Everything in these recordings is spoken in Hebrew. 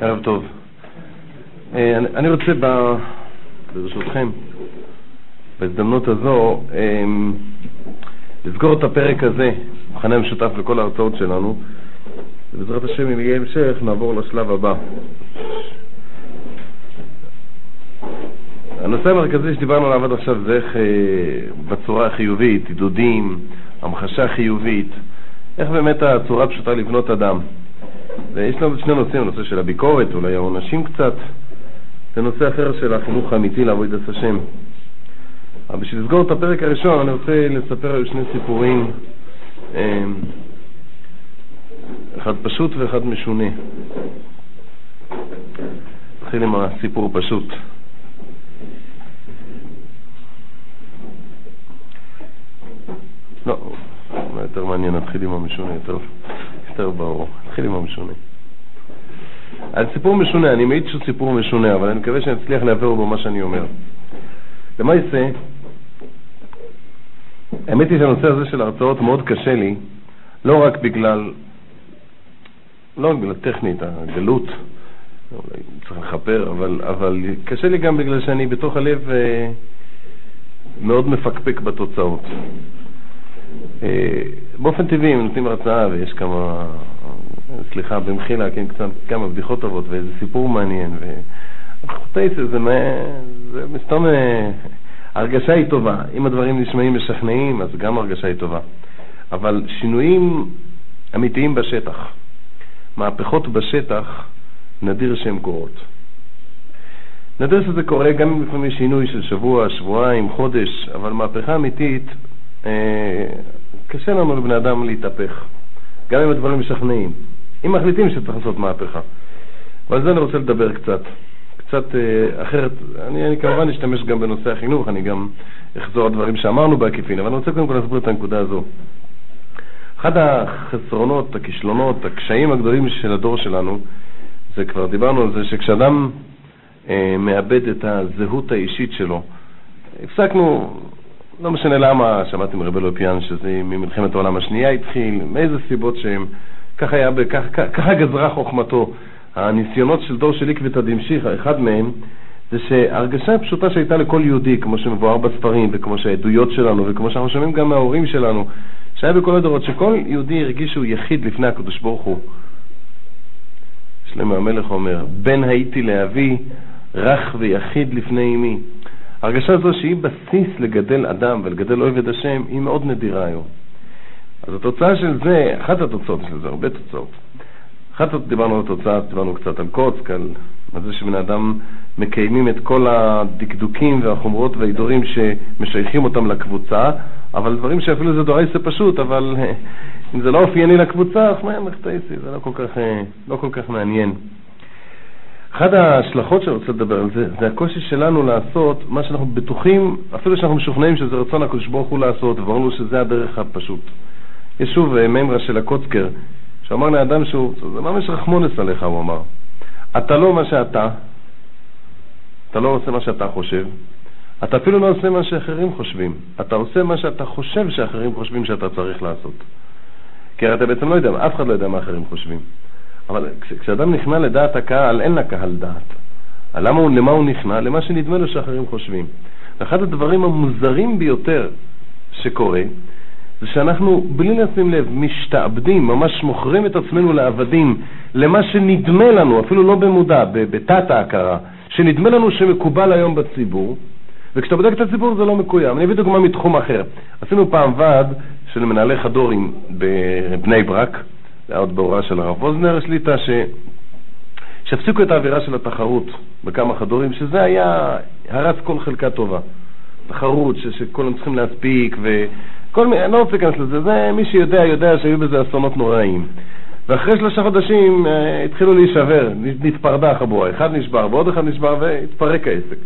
ערב טוב. אה, אני רוצה. ברשותכם, בהזדמנות הזו, אה, לסגור את הפרק הזה, מכנה משותף לכל ההרצאות שלנו, ובעזרת השם, אם יהיה המשך, נעבור לשלב הבא. הנושא המרכזי שדיברנו עליו עד עכשיו זה איך אה, בצורה החיובית, עידודים, המחשה חיובית, איך באמת הצורה הפשוטה לבנות אדם. ויש לנו שני נושאים, הנושא של הביקורת, אולי העונשים קצת, ונושא אחר של החינוך האמיתי לעבוד את השם. אבל בשביל לסגור את הפרק הראשון אני רוצה לספר על שני סיפורים, אה, אחד פשוט ואחד משונה. נתחיל עם הסיפור פשוט. לא, יותר מעניין, נתחיל עם המשונה, יותר, יותר ברור. נתחיל עם המשונה. אז סיפור משונה, אני מעיד שהוא סיפור משונה, אבל אני מקווה שאני אצליח להעביר בו מה שאני אומר. למעשה, האמת היא שהנושא הזה של הרצאות מאוד קשה לי, לא רק בגלל, לא רק בגלל טכנית, הגלות, אולי צריך לכפר, אבל, אבל קשה לי גם בגלל שאני בתוך הלב אה, מאוד מפקפק בתוצאות. אה, באופן טבעי, אם נותנים הרצאה ויש כמה, סליחה, במחילה, כן, קצת, כמה בדיחות טובות ואיזה סיפור מעניין, וחוטייסר זה, זה מסתום, הרגשה היא טובה. אם הדברים נשמעים משכנעים, אז גם הרגשה היא טובה. אבל שינויים אמיתיים בשטח, מהפכות בשטח, נדיר שהן קורות. נדיר שזה קורה גם אם לפעמים שינוי של שבוע, שבועיים, חודש, אבל מהפכה אמיתית אה, קשה לנו לבני אדם להתהפך, גם אם הדברים משכנעים. אם מחליטים שצריך לעשות מהפכה. ועל זה אני רוצה לדבר קצת. קצת אה, אחרת, אני, אני כמובן אשתמש גם בנושא החינוך, אני גם אחזור על דברים שאמרנו בעקיפין, אבל אני רוצה קודם כל להסביר את הנקודה הזו. אחד החסרונות, הכישלונות, הקשיים הגדולים של הדור שלנו, זה כבר דיברנו על זה, שכשאדם אה, מאבד את הזהות האישית שלו, הפסקנו, לא משנה למה, שמעתי מרבי לופיאן שזה ממלחמת העולם השנייה התחיל, מאיזה סיבות שהם, ככה, היה, ככה, ככה גזרה חוכמתו. הניסיונות של דור של עקבתא דמשיחא, אחד מהם, זה שההרגשה הפשוטה שהייתה לכל יהודי, כמו שמבואר בספרים, וכמו שהעדויות שלנו, וכמו שאנחנו שומעים גם מההורים שלנו, שהיה בכל הדורות, שכל יהודי הרגיש שהוא יחיד לפני הקדוש ברוך הוא. שלמה המלך אומר, בן הייתי לאבי, רך ויחיד לפני אמי. ההרגשה הזו שהיא בסיס לגדל אדם ולגדל את השם, היא מאוד נדירה היום. אז התוצאה של זה, אחת התוצאות של זה, הרבה תוצאות. אחת דיברנו על התוצאה, דיברנו קצת על קוצק, על זה שבני אדם מקיימים את כל הדקדוקים והחומרות וההידורים שמשייכים אותם לקבוצה, אבל דברים שאפילו זה דורייסה פשוט, אבל אם זה לא אופייני לקבוצה, אז מה זה לא כל כך, לא כל כך מעניין. אחת ההשלכות שאני רוצה לדבר על זה, זה הקושי שלנו לעשות מה שאנחנו בטוחים, אפילו שאנחנו משוכנעים שזה רצון הקדוש ברוך הוא לעשות, וברור שזה הדרך הפשוט. יש שוב אה, מימרה של הקוצקר, שאמר לאדם שהוא, זה ממש רחמונס עליך, הוא אמר. אתה לא מה שאתה, אתה לא עושה מה שאתה חושב, אתה אפילו לא עושה מה שאחרים חושבים, אתה עושה מה שאתה חושב שאחרים חושבים שאתה צריך לעשות. כי הרי אתה בעצם לא יודע, אף אחד לא יודע מה אחרים חושבים. אבל כש, כשאדם נכנע לדעת הקהל, אין לקהל דעת. למה הוא, למה הוא נכנע? למה שנדמה לו שאחרים חושבים. ואחד הדברים המוזרים ביותר שקורה, זה שאנחנו, בלי לשים לב, משתעבדים, ממש מוכרים את עצמנו לעבדים, למה שנדמה לנו, אפילו לא במודע, בתת ההכרה, שנדמה לנו שמקובל היום בציבור, וכשאתה בודק את הציבור זה לא מקוים. אני אביא דוגמה מתחום אחר. עשינו פעם ועד של מנהלי חדורים בבני ברק, זה היה עוד בהוראה של הרב ווזנר, שליטה, ש... שהפסיקו את האווירה של התחרות בכמה חדורים, שזה היה, הרס כל חלקה טובה. תחרות, ש... שכולם צריכים להספיק, וכל מיני, אני לא רוצה להיכנס לזה, זה מי שיודע, יודע שהיו בזה אסונות נוראים. ואחרי שלושה חודשים אה, התחילו להישבר, נתפרדה החבורה, אחד נשבר ועוד אחד נשבר והתפרק העסק.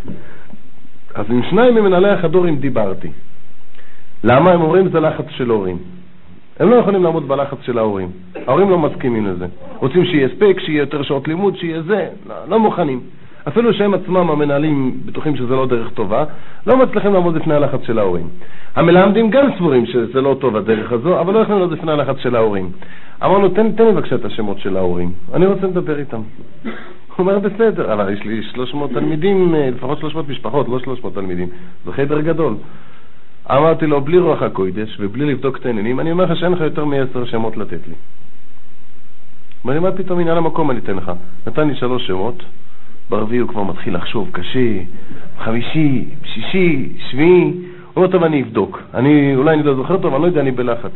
אז עם שניים ממנהלי החדורים דיברתי. למה? הם אומרים זה לחץ של הורים. הם לא יכולים לעמוד בלחץ של ההורים. ההורים לא מסכימים לזה. רוצים שיהיה ספק, שיהיה יותר שעות לימוד, שיהיה זה, לא, לא מוכנים. אפילו שהם עצמם, המנהלים, בטוחים שזה לא דרך טובה, לא מצליחים לעמוד לפני הלחץ של ההורים. המלמדים גם סבורים שזה לא טוב הדרך הזו, אבל לא יכולים לעמוד לפני הלחץ של ההורים. אמרנו, תן, תן לי בבקשה את השמות של ההורים, אני רוצה לדבר איתם. הוא אומר, בסדר, אבל יש לי 300 תלמידים, אה, לפחות 300 משפחות, לא 300 תלמידים. זה חדר גדול. אמרתי לו, בלי רוח הקודש ובלי לבדוק את העניינים, אני אומר לך שאין לך יותר מעשר שמות לתת לי. אמר לי, מה פתאום עניין המקום אני אתן לך? נתן לי שלוש שמות, ברביעי הוא כבר מתחיל לחשוב קשה, חמישי, שישי, שביעי, הוא אומר, טוב, אני אבדוק. אני, אולי אני לא זוכר טוב, אני לא יודע, אני בלחץ.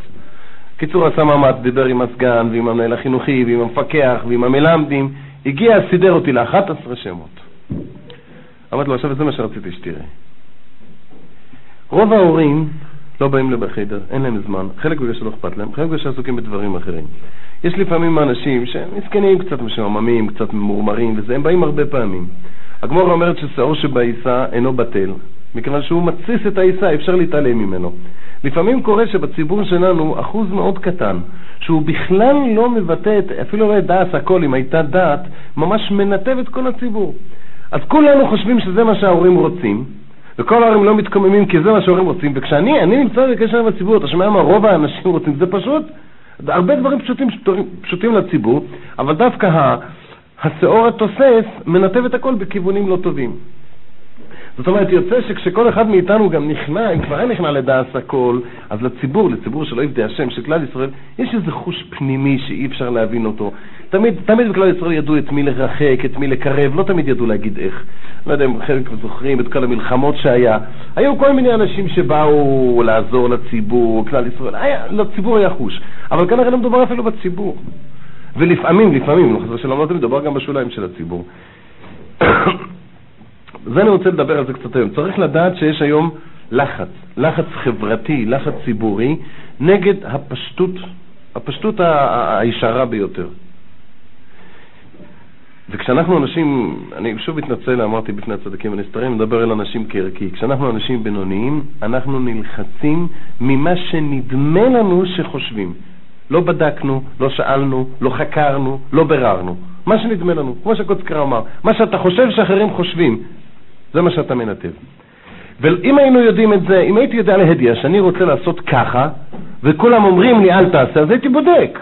קיצור, עשה מאמץ, דיבר עם הסגן ועם המנהל החינוכי ועם המפקח ועם המלמדים, הגיע, סידר אותי ל-11 שמות. אמרתי לו, עכשיו זה מה שרציתי שתראה. רוב ההורים לא באים לבחדר, אין להם זמן, חלק בגלל שלא אכפת להם, חלק בגלל שעסוקים בדברים אחרים. יש לפעמים אנשים שהם מסכנים, קצת משועממים, קצת ממורמרים וזה, הם באים הרבה פעמים. הגמורה אומרת ששעור שבעיסה אינו בטל, מכיוון שהוא מתסיס את העיסה, אפשר להתעלם ממנו. לפעמים קורה שבציבור שלנו אחוז מאוד קטן, שהוא בכלל לא מבטא, את, אפילו לא את דעת הכל, אם הייתה דעת, ממש מנתב את כל הציבור. אז כולנו חושבים שזה מה שההורים רוצים, וכל ההורים לא מתקוממים כי זה מה שההורים רוצים, וכשאני נמצא בקשר עם הציבור, אתה שומע מה רוב האנשים רוצים, זה פשוט, הרבה דברים פשוטים, פשוטים לציבור, אבל דווקא השעור התוסס מנתב את הכל בכיוונים לא טובים. זאת אומרת, יוצא שכשכל אחד מאיתנו גם נכנע, אם כבר אין נכנע לדעת הכל, אז לציבור, לציבור שלא יבדי השם, של כלל ישראל, יש איזה חוש פנימי שאי אפשר להבין אותו. תמיד, תמיד בכלל ישראל ידעו את מי לרחק, את מי לקרב, לא תמיד ידעו להגיד איך. לא יודע אם חלק זוכרים את כל המלחמות שהיה. היו כל מיני אנשים שבאו לעזור לציבור, כלל ישראל, היה, לציבור היה חוש. אבל כנראה לא מדובר אפילו בציבור. ולפעמים, לפעמים, לא חסר שלום, לא תמיד מדובר גם בשוליים של הציבור. זה אני רוצה לדבר על זה קצת היום. צריך לדעת שיש היום לחץ, לחץ חברתי, לחץ ציבורי, נגד הפשטות, הפשטות הישרה ביותר. וכשאנחנו אנשים, אני שוב מתנצל, אמרתי בפני הצדיקים הנסתרים, מדבר אל אנשים כערכי. כשאנחנו אנשים בינוניים, אנחנו נלחצים ממה שנדמה לנו שחושבים. לא בדקנו, לא שאלנו, לא חקרנו, לא ביררנו. מה שנדמה לנו, כמו שקוצקר אמר, מה שאתה חושב שאחרים חושבים, זה מה שאתה מנתב. ואם היינו יודעים את זה, אם הייתי יודע להדיע שאני רוצה לעשות ככה, וכולם אומרים לי אל תעשה, אז הייתי בודק.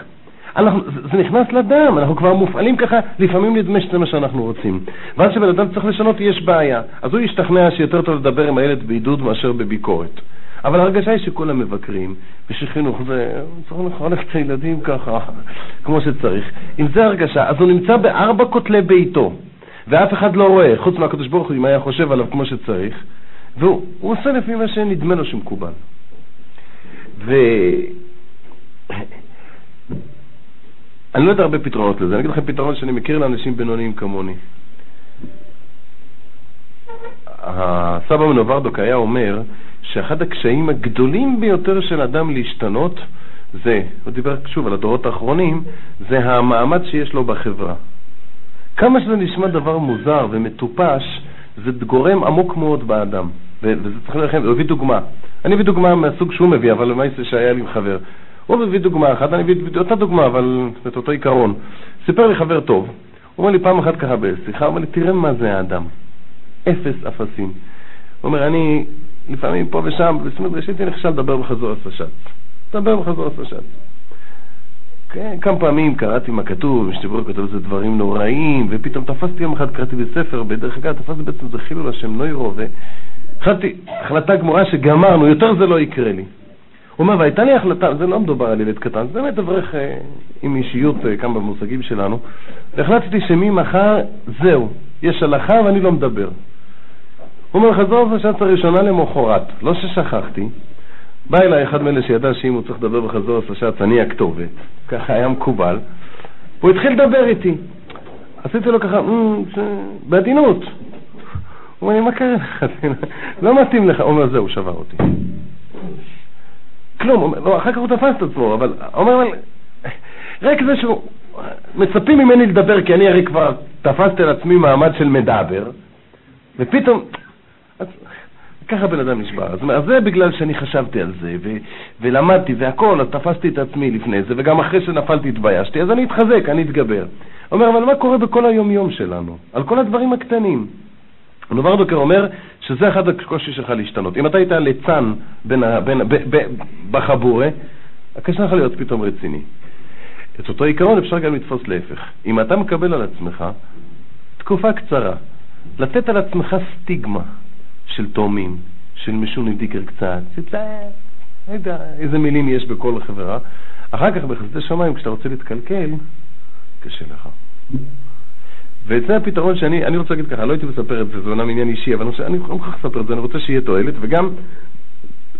אנחנו, זה נכנס לדם, אנחנו כבר מופעלים ככה, לפעמים נדמה שזה מה שאנחנו רוצים. ואז כשבן אדם צריך לשנות, יש בעיה. אז הוא ישתכנע שיותר טוב לדבר עם הילד בעידוד מאשר בביקורת. אבל ההרגשה היא שכולם מבקרים, ושחינוך זה, צריך לחנך את הילדים ככה, כמו שצריך. אם זה הרגשה, אז הוא נמצא בארבע כותלי ביתו. ואף אחד לא רואה, חוץ מהקדוש ברוך הוא, אם היה חושב עליו כמו שצריך, והוא עושה לפי מה שנדמה לו שמקובל. ו... אני לא יודע הרבה פתרונות לזה, אני אגיד לכם פתרון שאני מכיר לאנשים בינוניים כמוני. הסבא מנוברדוק היה אומר שאחד הקשיים הגדולים ביותר של אדם להשתנות זה, הוא דיבר שוב על הדורות האחרונים, זה המעמד שיש לו בחברה. כמה שזה נשמע דבר מוזר ומטופש, זה גורם עמוק מאוד באדם. וזה צריך ללכם, הוא הביא דוגמה. אני מביא דוגמה מהסוג שהוא מביא, אבל מה זה שהיה לי עם חבר. הוא מביא דוגמה אחת, אני מביא אותה דוגמה, אבל את אותו עיקרון. סיפר לי חבר טוב, הוא אומר לי פעם אחת ככה בשיחה, הוא אומר לי, תראה מה זה האדם. אפס אפסים. הוא אומר, אני לפעמים פה ושם, זאת אומרת, ראשית נכשל לדבר בחזור הסש"ץ. לדבר בחזור הסש"ץ. כן, כמה פעמים קראתי מה כתוב, משתברור כתוב איזה דברים נוראים, ופתאום תפסתי יום אחד, קראתי בספר, בדרך אגב תפסתי בעצם זה חילול השם נוירו, והחלטתי, החלטה גמורה שגמרנו, יותר זה לא יקרה לי. הוא אומר, והייתה לי החלטה, זה לא מדובר על ילד קטן, זה באמת אברך אה, עם אישיות אה, כמה במושגים שלנו, והחלטתי שממחר זהו, יש הלכה ואני לא מדבר. הוא אומר, חזור בשעת הראשונה למחרת, לא ששכחתי, בא אליי אחד מאלה שידע שאם הוא צריך לדבר בחזור השש"ץ, אני הכתובת, ככה היה מקובל, והוא התחיל לדבר איתי. עשיתי לו ככה, בעדינות. הוא אומר לי, מה קרה לך? לא מתאים לך. הוא אומר, זהו, שבר אותי. כלום, לא, אחר כך הוא תפס את עצמו, אבל אומר, רק זה שהוא, מצפים ממני לדבר, כי אני הרי כבר תפסתי על עצמי מעמד של מדבר, ופתאום, ככה בן אדם נשבר. אז, זה בגלל שאני חשבתי על זה, ו, ולמדתי והכל, אז תפסתי את עצמי לפני זה, וגם אחרי שנפלתי התביישתי, אז אני אתחזק, אני אתגבר. אומר, אבל מה קורה בכל היום-יום שלנו? על כל הדברים הקטנים. נוברדוקר אומר שזה אחד הקושי שלך להשתנות. אם אתה היית ליצן בחבורה, הקשה לך להיות פתאום רציני. את אותו עיקרון אפשר גם לתפוס להפך. אם אתה מקבל על עצמך תקופה קצרה, לתת על עצמך סטיגמה של תאומים, של משונה דיקר קצת, לא איזה מילים יש בכל חברה. אחר כך בחסדי שמיים, כשאתה רוצה להתקלקל, קשה לך. וזה הפתרון שאני, אני רוצה להגיד ככה, לא הייתי מספר את זה, זה אומנם עניין אישי, אבל אני לא מוכרח לספר את זה, אני רוצה שיהיה תועלת, וגם,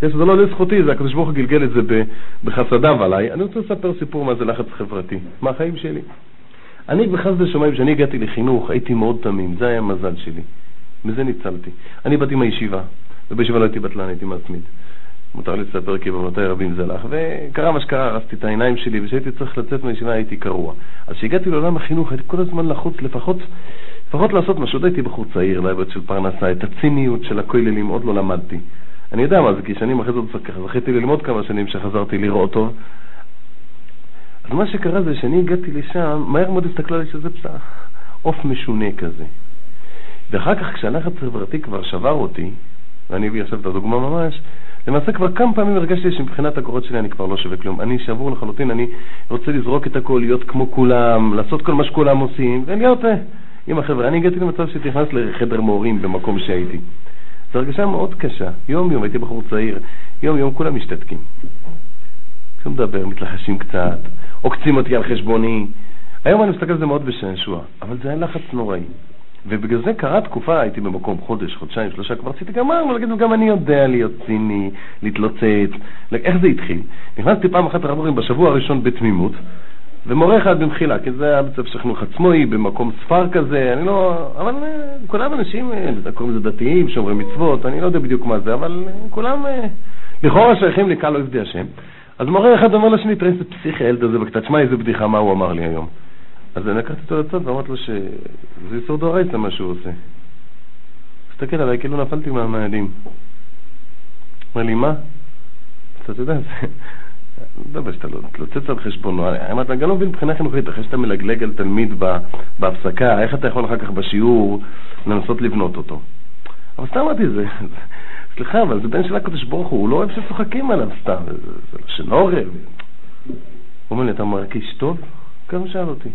זה לא לזכותי, זה הקדוש ברוך הוא גלגל את זה בחסדיו עליי, אני רוצה לספר סיפור מה זה לחץ חברתי, מהחיים שלי. אני בחסדי שמיים, כשאני הגעתי לחינוך, הייתי מאוד תמים, זה היה המזל שלי. מזה ניצלתי. אני באתי מהישיבה, ובישיבה לא הייתי בטלן, הייתי מתמיד. מותר לי לספר כי במותי רבים זה לך, וקרה מה שקרה, הרסתי את העיניים שלי, וכשהייתי צריך לצאת מהישיבה הייתי קרוע. אז כשהגעתי לעולם החינוך הייתי כל הזמן לחוץ לפחות, לפחות לעשות משהו, עוד הייתי בחור צעיר, לא של פרנסה, את הציניות של הכוללים עוד לא למדתי. אני יודע מה זה, כי שנים אחרי זה ככה זכיתי ללמוד כמה שנים שחזרתי לראות טוב. אז מה שקרה זה שאני הגעתי לשם, מהר מאוד הסתכלו עלי שזה פסח, עוף משונה כזה. ואחר כך כשהלחץ חברתי כבר שבר אותי, ואני אביא עכשיו את הדוגמה ממש, למעשה כבר כמה פעמים הרגשתי שמבחינת הקורות שלי אני כבר לא שווה כלום. אני שבור לחלוטין, אני רוצה לזרוק את הכל, להיות כמו כולם, לעשות כל מה שכולם עושים, ולהיות עם החבר'ה. אני הגעתי למצב שהייתי נכנס לחדר מורים במקום שהייתי. זו הרגשה מאוד קשה. יום-יום, הייתי בחור צעיר, יום-יום כולם משתתקים. כשהוא מדבר, מתלחשים קצת, עוקצים אותי על חשבוני. היום אני מסתכל על זה מאוד בשעשוע, אבל זה היה לחץ נוראי. ובגלל זה קרה תקופה, הייתי במקום חודש, חודשיים, שלושה, כבר רציתי מה, להגיד, גם אני יודע להיות ציני, להתלוצץ. איך זה התחיל? נכנסתי פעם אחת לרב בשבוע הראשון בתמימות, ומורה אחד במחילה, כי זה היה בית ספר חינוך עצמוי, במקום ספר כזה, אני לא... אבל אה, כולם אנשים, אה, קוראים לזה דתיים, שומרי מצוות, אני לא יודע בדיוק מה זה, אבל אה, כולם לכאורה שייכים לקהל עבדי השם. אז מורה אחד אומר לשני, תראה איזה פסיכי הילד הזה בקצת, שמע איזה בדיחה, מה הוא אמר לי היום. אז לקחתי אותו לצד ואמרתי לו שזה איסור דאורייתא מה שהוא עושה. הסתכל עליי כאילו נפלתי מהמאדים. אומר לי, מה? אתה יודע. לא יודע שאתה לא תלוצץ על חשבונו. אני גם לא מבין מבחינה חינוכית, אחרי שאתה מלגלג על תלמיד בהפסקה, איך אתה יכול אחר כך בשיעור לנסות לבנות אותו? אבל סתם אמרתי, זה... סליחה, אבל זה בן של הקדוש ברוך הוא, הוא לא אוהב שצוחקים עליו סתם, זה לא שנורר. הוא אומר לי, אתה מרגיש טוב? כמה שאל אותי.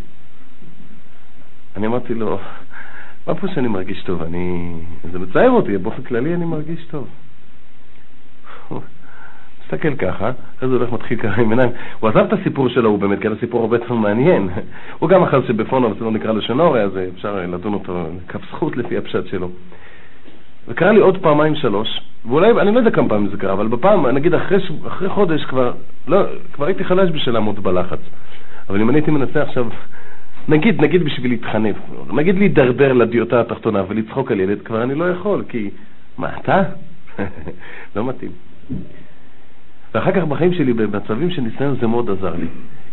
אני אמרתי לו, מה פה שאני מרגיש טוב? אני... זה מצער אותי, באופן כללי אני מרגיש טוב. מסתכל ככה, אחרי זה הולך מתחיל ככה עם עיניים. הוא עזב את הסיפור שלו, הוא באמת, כי הסיפור הרבה יותר מעניין. הוא גם אחר שבפונו, זה לא נקרא לשונורי, אז אפשר לדון אותו כף זכות לפי הפשט שלו. וקרה לי עוד פעמיים שלוש, ואולי, אני לא יודע כמה פעמים זה קרה, אבל בפעם, נגיד אחרי, אחרי חודש כבר, לא, כבר הייתי חלש בשביל לעמוד בלחץ. אבל אם אני הייתי מנסה עכשיו נגיד, נגיד בשביל להתחנף, נגיד להידרדר לדיוטה התחתונה ולצחוק על ילד, כבר אני לא יכול, כי... מה, אתה? לא מתאים. ואחר כך בחיים שלי, במצבים של ניסיון, זה מאוד עזר לי.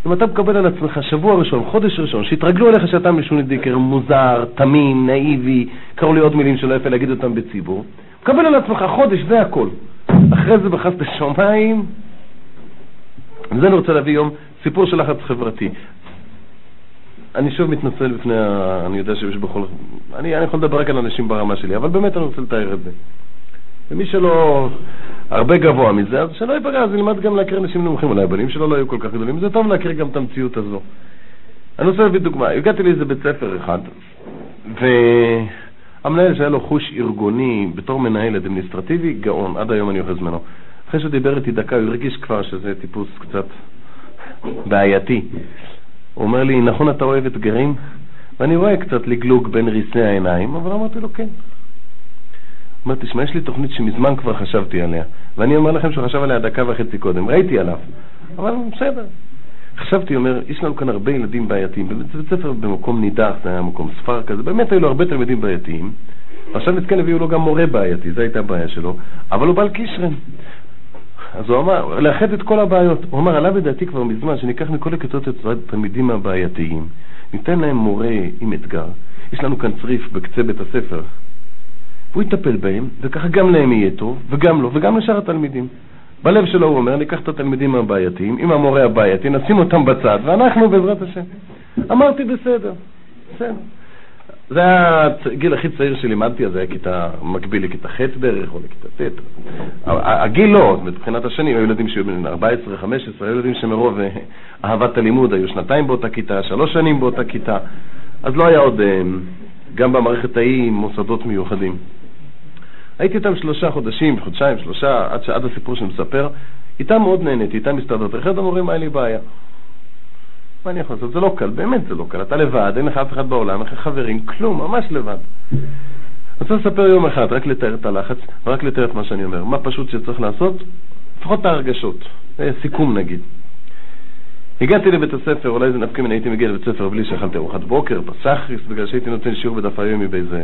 אם אתה מקבל על עצמך שבוע ראשון, חודש ראשון, שהתרגלו אליך שאתה משוני דיקר, מוזר, תמים, נאיבי, קראו לי עוד מילים שלא יפה להגיד אותם בציבור, מקבל על עצמך חודש, זה הכל. אחרי זה בחסד השמיים, וזה אני רוצה להביא יום סיפור של לחץ חברתי. אני שוב מתנצל בפני ה... אני יודע שיש בכל... אני, אני יכול לדבר רק על אנשים ברמה שלי, אבל באמת אני רוצה לתאר את זה. ומי שלא הרבה גבוה מזה, אז שלא ייפגע, אז ילמד גם להכיר אנשים נמוכים. אולי הבנים שלו לא היו כל כך גדולים, זה טוב להכיר גם את המציאות הזו. אני רוצה להביא דוגמה. הגעתי לאיזה בית ספר אחד, והמנהל שהיה לו חוש ארגוני בתור מנהל אדמיניסטרטיבי, גאון, עד היום אני אוחז ממנו. אחרי שהוא דיבר איתי דקה, הוא הרגיש כבר שזה טיפוס קצת בעייתי. הוא אומר לי, נכון אתה אוהב אתגרים? ואני רואה קצת לגלוג בין ריסי העיניים, אבל אמרתי לו, כן. אומר, תשמע, יש לי תוכנית שמזמן כבר חשבתי עליה, ואני אומר לכם שהוא חשב עליה דקה וחצי קודם, ראיתי עליו, אבל בסדר. חשבתי, אומר, יש לנו כאן הרבה ילדים בעייתיים, בבית ספר במקום נידח, זה היה מקום ספר כזה, באמת היו לו הרבה תלמידים בעייתיים, ועכשיו נתקן הביאו לו גם מורה בעייתי, זו הייתה הבעיה שלו, אבל הוא בעל קישרן. אז הוא אמר, לאחד את כל הבעיות. הוא אמר, עלה בדעתי כבר מזמן שניקח מכל הכיתות את התלמידים הבעייתיים, ניתן להם מורה עם אתגר. יש לנו כאן צריף בקצה בית הספר. והוא יטפל בהם, וככה גם להם יהיה טוב, וגם לו, וגם לשאר התלמידים. בלב שלו הוא אומר, ניקח את התלמידים הבעייתיים, עם המורה הבעייתי, נשים אותם בצד, ואנחנו בעזרת השם. אמרתי, בסדר, בסדר. זה היה הגיל הכי צעיר שלימדתי, אז זה היה כיתה מקביל לכיתה ח' בערך, או לכיתה ט'. הגיל לא, מבחינת השנים, היו ילדים שהיו בין 14, 15, היו ילדים שמרוב אה, אהבת הלימוד היו שנתיים באותה כיתה, שלוש שנים באותה כיתה, אז לא היה עוד, אה, גם במערכת ההיא מוסדות מיוחדים. הייתי איתם שלושה חודשים, חודשיים, שלושה, עד, עד הסיפור שאני מספר. איתם מאוד נהניתי, איתם הסתדרתי. אחד המורים היה לי בעיה. מה אני יכול לעשות? זה לא קל, באמת זה לא קל. אתה לבד, אין לך אף אחד בעולם, אין לך חברים, כלום, ממש לבד. אני רוצה לספר יום אחד, רק לתאר את הלחץ, ורק לתאר את מה שאני אומר. מה פשוט שצריך לעשות? לפחות את ההרגשות. סיכום נגיד. הגעתי לבית הספר, אולי זה נפקא מן הייתי מגיע לבית הספר בלי שאכלתי ארוחת בוקר, בסחריס, בגלל שהייתי נותן שיעור בדף היומי באיזה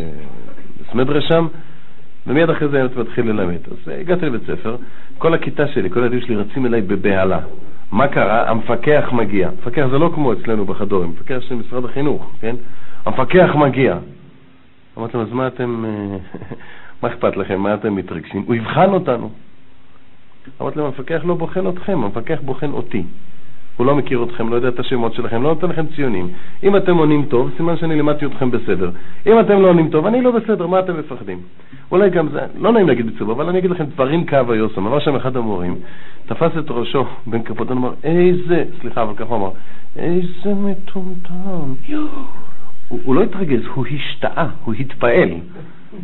סמדרה שם, ומיד אחרי זה הייתי מתחיל ללמד. אז הגעתי לבית הספר, כל הכיתה שלי, כל הילדים שלי רצים אליי בבהלה. מה קרה? המפקח מגיע. המפקח זה לא כמו אצלנו בחדורים, המפקח של משרד החינוך, כן? המפקח מגיע. אמרתי להם, אז מה אתם, אה, מה אכפת לכם? מה אתם מתרגשים? הוא יבחן אותנו. אמרתי להם, המפקח לא בוחן אתכם, המפקח בוחן אותי. הוא לא מכיר אתכם, לא יודע את השמות שלכם, לא נותן לכם ציונים. אם אתם עונים טוב, סימן שאני לימדתי אתכם בסדר. אם אתם לא עונים טוב, אני לא בסדר, מה אתם מפחדים? אולי גם זה, לא נעים להגיד בציבור, אבל אני אגיד לכם דברים קו היוסם. אמר שם אחד המורים, תפס את ראשו בין כפותינו, אמר, איזה, סליחה, אבל ככה אמר, איזה מטומטם. הוא, הוא לא התרגז, הוא השתאה, הוא התפעל.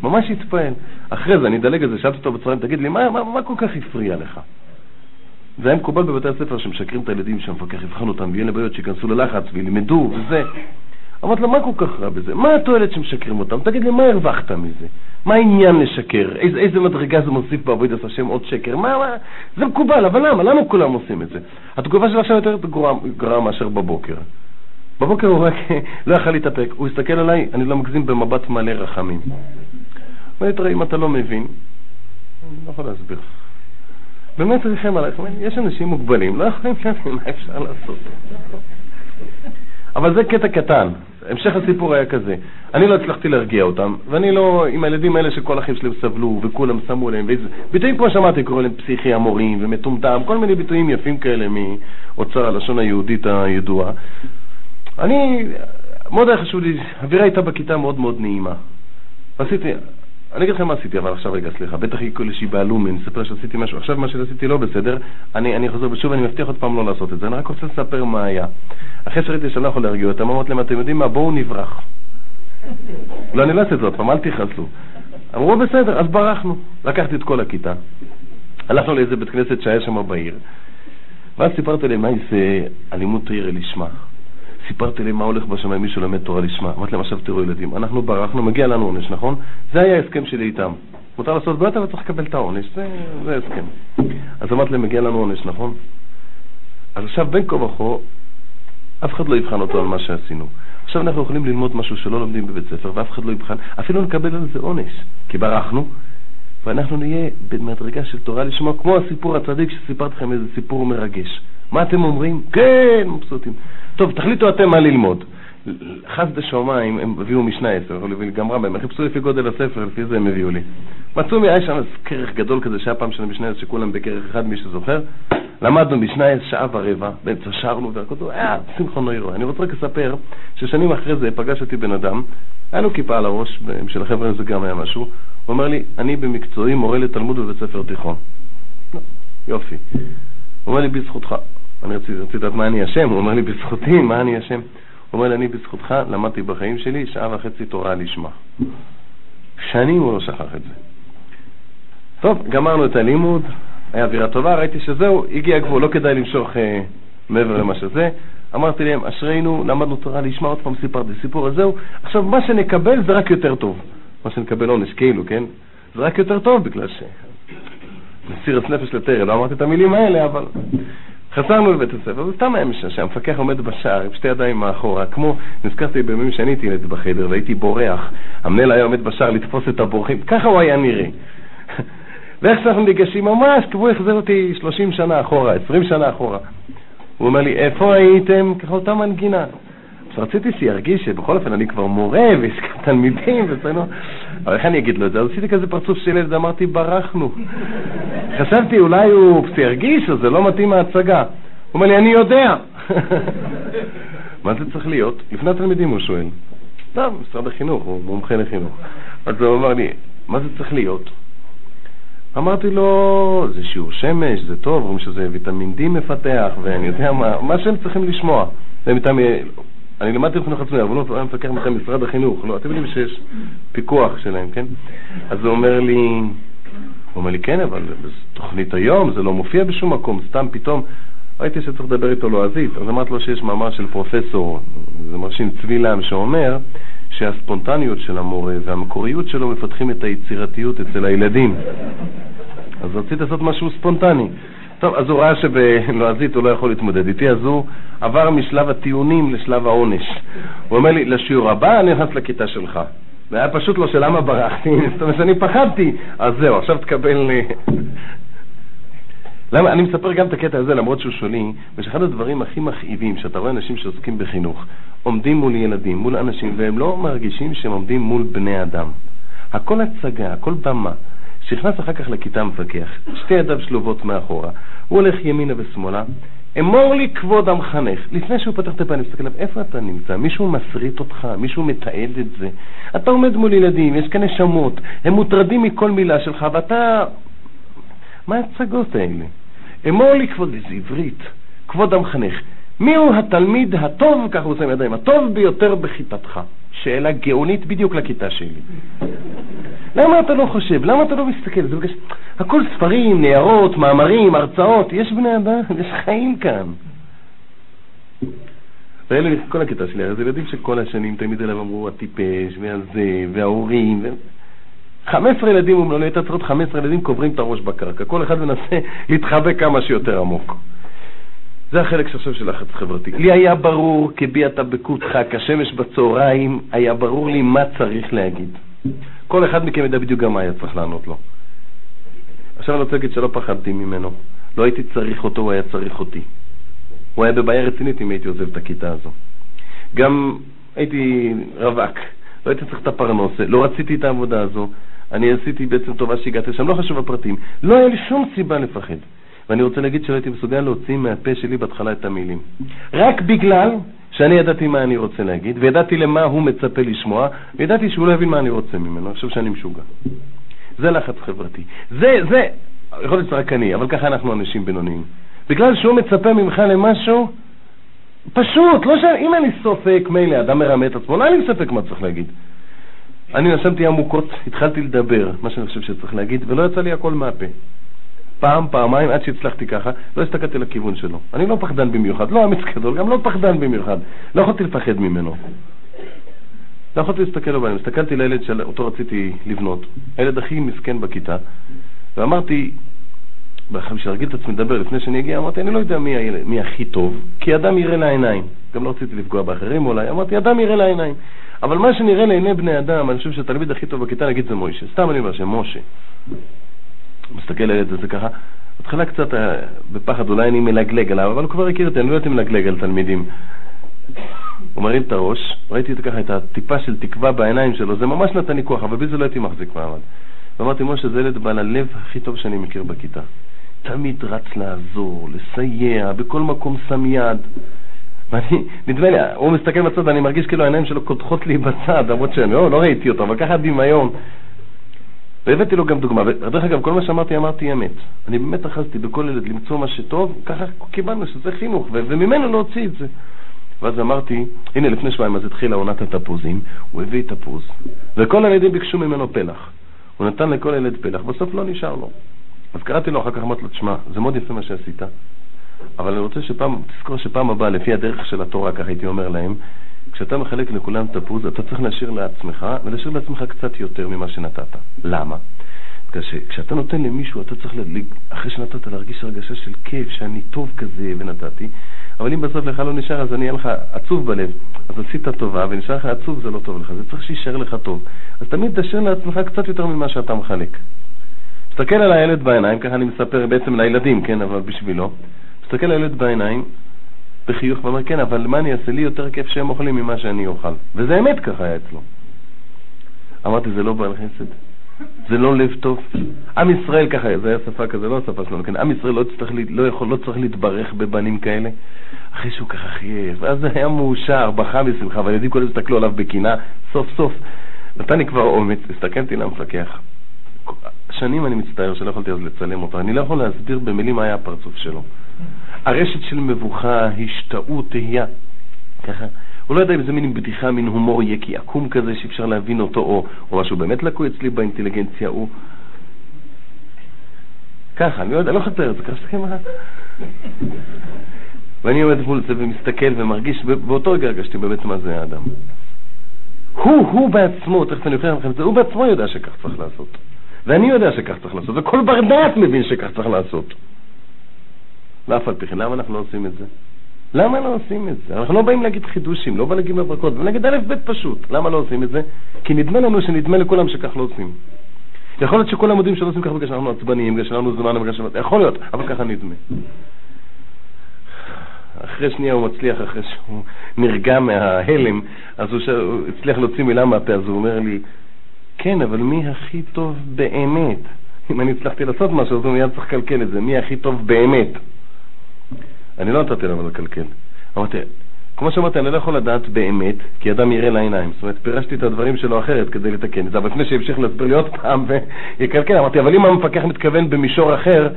ממש התפעל. אחרי זה, אני אדלג על זה, שאלתי אותו בצהריים, תגיד לי, מה, מה, מה כל כך הפריע לך? זה היה מקובל בבתי הספר שמשקרים את הילדים שהמפקח יבחן אותם ויהיה להם בעיות שייכנסו ללחץ וילמדו וזה. אמרתי לו, מה כל כך רע בזה? מה התועלת שמשקרים אותם? תגיד לי, מה הרווחת מזה? מה העניין לשקר? איזה, איזה מדרגה זה מוסיף בעבודת השם עוד שקר? מה, מה? זה מקובל, אבל למה? למה כולם עושים את זה? התגובה שלו עכשיו יותר גרועה מאשר בבוקר. בבוקר הוא רק לא יכל להתאפק, הוא הסתכל עליי, אני לא מגזים, במבט מלא רחמים. אומר לי, אם אתה לא מבין, אני לא יכול להסביר. באמת ריחם עלייך, יש אנשים מוגבלים, לא יכולים להבין מה אפשר לעשות. אבל זה קטע קטן, המשך הסיפור היה כזה. אני לא הצלחתי להרגיע אותם, ואני לא, עם הילדים האלה שכל אחים שלהם סבלו, וכולם שמו להם, ביטויים כמו שאמרתי, קוראים להם פסיכי המורים, ומטומטם, כל מיני ביטויים יפים כאלה מאוצר הלשון היהודית הידועה. אני, מאוד היה חשוב לי, האווירה הייתה בכיתה מאוד מאוד נעימה. עשיתי, אני אגיד לכם מה עשיתי, אבל עכשיו רגע, סליחה, בטח יקראו לי שיבהלו אני אספר שעשיתי משהו, עכשיו מה שעשיתי לא בסדר, אני, אני חוזר ושוב, אני מבטיח עוד פעם לא לעשות את זה, אני רק רוצה לספר מה היה. אחרי שראיתי שאני לא יכול להרגיע אותם, אמרתי להם, אתם יודעים מה, בואו נברח. לא, אני לא אעשה את זה עוד פעם, אל תכעסו. אמרו, בסדר, אז ברחנו. לקחתי את כל הכיתה, הלכנו לאיזה בית כנסת שהיה שם בעיר, ואז סיפרתי להם מה זה אלימות העיר לשמה. סיפרתי לי מה הולך בשמיים, מישהו לומד תורה לשמה. אמרתי להם, עכשיו תראו ילדים, אנחנו ברחנו, מגיע לנו עונש, נכון? זה היה ההסכם שלי איתם. מותר לעשות בעיות, אבל צריך לקבל את העונש, זה, זה הסכם. אז אמרתי להם, מגיע לנו עונש, נכון? אז עכשיו, בין כה וכה, אף אחד לא יבחן אותו על מה שעשינו. עכשיו אנחנו יכולים ללמוד משהו שלא לומדים בבית ספר, ואף אחד לא יבחן, אפילו נקבל על זה עונש, כי ברחנו, ואנחנו נהיה במדרגה של תורה לשמוע, כמו הסיפור הצדיק שסיפרתי לכם איזה סיפור מרגש. מה אתם אומרים? כן, מבסוטים. טוב, תחליטו אתם מה ללמוד. חס דשמיים, הם הביאו משנה עשר, וגם רמב"ם, הם חיפשו לפי גודל הספר, לפי זה הם הביאו לי. מצאו לי, היה שם כרך גדול כזה שהיה פעם של משנה עשר, שכולם בכרך אחד, מי שזוכר. למדנו משנה עשר שעה ורבע, באמצע שרנו והכל, היה שמחון נוירו. אני רוצה רק לספר ששנים אחרי זה פגש אותי בן אדם, היה לו כיפה על הראש, בשביל החבר'ה זה גם היה משהו, הוא אומר לי, אני במקצועי מורה לתלמוד בבית ספר תיכון. יופי. הוא אומר לי, בזכותך. אני רציתי לדעת מה אני אשם, הוא אומר לי, בזכותי, מה אני אשם? הוא אומר לי, אני בזכותך למדתי בחיים שלי שעה וחצי תורה לשמה. שנים הוא לא שכח את זה. טוב, גמרנו את הלימוד, היה אווירה טובה, ראיתי שזהו, הגיע הגבול, לא כדאי למשוך אה, מעבר למה שזה. אמרתי להם, אשרינו, למדנו תורה לשמה, עוד פעם סיפרתי סיפור, אז זהו, עכשיו מה שנקבל זה רק יותר טוב. מה שנקבל עונש, כאילו, כן? זה רק יותר טוב, בגלל ש... נסיר את נפש לתרא, לא אמרתי את המילים האלה, אבל חזרנו לבית הספר, וסתם היה משעשע, המפקח עומד בשער עם שתי ידיים מאחורה, כמו, נזכרתי בימים שאני הייתי ילד בחדר והייתי בורח, המנהל היה עומד בשער לתפוס את הבורחים, ככה הוא היה נראה. ואיך שאנחנו ניגשים, ממש, כמו החזר אותי 30 שנה אחורה, 20 שנה אחורה. הוא אומר לי, איפה הייתם? ככה אותה מנגינה. אז רציתי שירגיש שבכל אופן אני כבר מורה ויש כאן תלמידים בסדר, אבל איך אני אגיד לו את זה? אז עשיתי כזה פרצוף של ילד, אמרתי ברחנו. חשבתי אולי הוא ירגיש או זה לא מתאים ההצגה. הוא אומר לי, אני יודע. מה זה צריך להיות? לפני התלמידים הוא שואל. טוב, משרד החינוך, הוא מומחה לחינוך. אז הוא אמר לי, מה זה צריך להיות? אמרתי לו, זה שיעור שמש, זה טוב, אומרים שזה ויטמין D מפתח, ואני יודע מה, מה שהם צריכים לשמוע. אני למדתי חינוך עצמי, אבל לא היה מפקח מטעם משרד החינוך, לא, אתם יודעים שיש פיקוח שלהם, כן? אז הוא אומר לי, הוא אומר לי, כן, אבל תוכנית היום, זה לא מופיע בשום מקום, סתם פתאום, ראיתי שצריך לדבר איתו לועזית, אז אמרתי לו שיש מאמר של פרופסור, זה מרשים צבי לם, שאומר שהספונטניות של המורה והמקוריות שלו מפתחים את היצירתיות אצל הילדים. אז רציתי לעשות משהו ספונטני. טוב, אז הוא ראה שבלועזית הוא לא יכול להתמודד איתי, אז הוא עבר משלב הטיעונים לשלב העונש. הוא אומר לי, לשיעור הבא אני נכנס לכיתה שלך. זה היה פשוט לא שלמה ברחתי, זאת אומרת שאני פחדתי, אז זהו, עכשיו תקבל... למה? אני מספר גם את הקטע הזה, למרות שהוא שולי, ושאחד הדברים הכי מכאיבים, שאתה רואה אנשים שעוסקים בחינוך, עומדים מול ילדים, מול אנשים, והם לא מרגישים שהם עומדים מול בני אדם. הכל הצגה, הכל במה. כשנכנס אחר כך לכיתה המפקח, שתי ידיו שלובות מאחורה, הוא הולך ימינה ושמאלה, אמור לי כבוד המחנך. לפני שהוא פותח את הפה, אני מסתכל עליו, איפה אתה נמצא? מישהו מסריט אותך, מישהו מתעד את זה. אתה עומד מול ילדים, יש כאן נשמות, הם מוטרדים מכל מילה שלך, ואתה... מה ההצגות האלה? אמור לי כבוד, איזה עברית, כבוד המחנך. מיהו התלמיד הטוב, ככה הוא עם ידיים, הטוב ביותר בכיתתך? שאלה גאונית בדיוק לכיתה שלי. למה אתה לא חושב? למה אתה לא מסתכל? זה בגלל הכל ספרים, ניירות, מאמרים, הרצאות, יש בני אדם, יש חיים כאן. ואלה, כל הכיתה שלי, אז ילדים שכל השנים תמיד אליו אמרו, הטיפש, והזה, וההורים, ו... 15 ילדים, הוא לא הייתה צריכה 15 ילדים קוברים את הראש בקרקע, כל אחד מנסה להתחבא כמה שיותר עמוק. זה החלק שעכשיו של לחץ חברתי. לי היה ברור, כביעת בקותך, כשמש בצהריים, היה ברור לי מה צריך להגיד. כל אחד מכם ידע בדיוק גם מה היה צריך לענות לו. עכשיו אני רוצה להגיד שלא פחדתי ממנו. לא הייתי צריך אותו, הוא היה צריך אותי. הוא היה בבעיה רצינית אם הייתי עוזב את הכיתה הזו. גם הייתי רווק, לא הייתי צריך את הפרנוסה, לא רציתי את העבודה הזו. אני עשיתי בעצם טובה שהגעתי לשם, לא חשוב הפרטים. לא היה לי שום סיבה לפחד. ואני רוצה להגיד שלא הייתי מסוגל להוציא מהפה שלי בהתחלה את המילים. רק בגלל שאני ידעתי מה אני רוצה להגיד, וידעתי למה הוא מצפה לשמוע, וידעתי שהוא לא יבין מה אני רוצה ממנו, אני חושב שאני משוגע. זה לחץ חברתי. זה, זה, יכול להיות רק אני, אבל ככה אנחנו אנשים בינוניים. בגלל שהוא מצפה ממך למשהו, פשוט, לא ש... אם אין לי ספק, מילא, אדם מרמה את עצמו, לא אין לי ספק מה צריך להגיד. אני נשמתי עמוקות, התחלתי לדבר, מה שאני חושב שצריך להגיד, ולא יצא לי הכל מהפה. פעם, פעמיים, עד שהצלחתי ככה, לא הסתכלתי לכיוון שלו. אני לא פחדן במיוחד, לא אמיץ גדול, גם לא פחדן במיוחד. לא יכולתי לפחד ממנו. לא יכולתי להסתכל בעיניים. הסתכלתי לילד שאותו רציתי לבנות, הילד הכי מסכן בכיתה, ואמרתי, בשביל להרגיל את עצמי לדבר לפני שאני אגיע, אמרתי, אני לא יודע מי, מי הכי טוב, כי אדם יראה לעיניים. גם לא רציתי לפגוע באחרים אולי, אמרתי, אדם יראה לעיניים. אבל מה שנראה לעיני בני אדם, אני חושב שהתלמיד הכי טוב בכיתה, נגיד זה מוישה. סתם אני אומר שמשה. מסתכל על הזה ככה, בהתחלה קצת אה, בפחד, אולי אני מלגלג עליו, אבל הוא כבר הכיר אותי, אני לא יודעת אם מלגלג על תלמידים. הוא מרים את הראש, ראיתי ככה את הטיפה של תקווה בעיניים שלו, זה ממש נתן לי כוח, אבל בלי זה לא הייתי מחזיק מעמד. ואמרתי, משה, זה ילד בעל הלב הכי טוב שאני מכיר בכיתה. תמיד רץ לעזור, לסייע, בכל מקום שם יד. ואני, נדמה לי, הוא מסתכל בצד ואני מרגיש כאילו העיניים שלו קודחות לי בצד, למרות שאני לא, לא ראיתי אותו, אבל ככה דמיון. והבאתי לו גם דוגמה, ודרך אגב, כל מה שאמרתי, אמרתי אמת. אני באמת אחזתי בכל ילד למצוא מה שטוב, ככה קיבלנו שזה חינוך, וממנו להוציא את זה. ואז אמרתי, הנה לפני שבועיים אז התחילה עונת התפוזים, הוא הביא תפוז, וכל הילדים ביקשו ממנו פלח. הוא נתן לכל ילד פלח, בסוף לא נשאר לו. אז קראתי לו אחר כך, אמרתי לו, תשמע, זה מאוד יפה מה שעשית, אבל אני רוצה שפעם, תזכור שפעם הבאה, לפי הדרך של התורה, ככה הייתי אומר להם, כשאתה מחלק לכולם תפוז, אתה צריך להשאיר לעצמך, ולהשאיר לעצמך קצת יותר ממה שנתת. למה? בגלל שכשאתה נותן למישהו, אתה צריך, אחרי שנתת, להרגיש הרגשה של כיף, שאני טוב כזה ונתתי, אבל אם בסוף לך לא נשאר, אז אני אהיה לך עצוב בלב. אז עשית טובה, ונשאר לך עצוב, זה לא טוב לך. זה צריך שיישאר לך טוב. אז תמיד תשאיר לעצמך קצת יותר ממה שאתה מחלק. תסתכל על הילד בעיניים, ככה אני מספר בעצם לילדים, כן, אבל בשבילו. תסתכל על הילד בעיניים, בחיוך ואומר, כן, אבל מה אני אעשה? לי יותר כיף שהם אוכלים ממה שאני אוכל. וזה אמת ככה היה אצלו. אמרתי, זה לא בעל חסד? זה לא לב טוב? עם ישראל ככה, זה היה שפה כזה, לא השפה שלנו, כן? עם ישראל לא, צריך, לא, יכול, לא צריך להתברך בבנים כאלה. אחרי שהוא ככה חייב, ואז זה היה מאושר, בכה בשמחה, והילדים כל הסתכלו עליו בקינה, סוף סוף. נתן לי כבר אומץ, הסתכלתי למפקח. שנים אני מצטער שלא יכולתי אז לצלם אותו, אני לא יכול להסביר במילים מה היה הפרצוף שלו. הרשת של מבוכה, השתאות, תהייה. ככה, הוא לא ידע אם זה מין בדיחה, מין הומור יקי עקום כזה שאי אפשר להבין אותו, או, או משהו באמת לקוי אצלי באינטליגנציה, הוא... ככה, אני לא יודע, לא לתאר את זה, ככה מסתכל מה... ואני עומד מול זה ומסתכל ומרגיש, באותו רגע הרגשתי באמת מה זה האדם. הוא, הוא בעצמו, תכף אני אוכיח לכם את זה, הוא בעצמו יודע שכך צריך לעשות. ואני יודע שכך צריך לעשות, וכל בר דעת מבין שכך צריך לעשות. ואף על פי כן, למה אנחנו לא עושים את זה? למה לא עושים את זה? אנחנו לא באים להגיד חידושים, לא באים להגיד מברכות, באים להגיד א' ב' פשוט. למה לא עושים את זה? כי נדמה לנו שנדמה לכולם שכך לא עושים. יכול להיות שכולם יודעים שלא עושים ככה בגלל שאנחנו עצבניים, בגלל שאנחנו זמן, בגלל שאנחנו... יכול להיות, אבל ככה נדמה. אחרי שנייה הוא מצליח, אחרי שהוא נרגע מההלם, אז הוא, ש... הוא הצליח להוציא מילה מהפה, אז הוא אומר לי, כן, אבל מי הכי טוב באמת? אם אני הצלחתי לעשות משהו, אז הוא מיד צריך לקלקל את זה, מי הכי טוב באמת? אני לא נתתי לו לקלקל. אמרתי, כמו שאמרתי, אני לא יכול לדעת באמת, כי אדם יראה לעיניים. זאת אומרת, פירשתי את הדברים שלו אחרת כדי לתקן את זה, אבל לפני שימשיך להסביר לי עוד פעם ויקלקל, אמרתי, אבל אם המפקח מתכוון במישור אחר,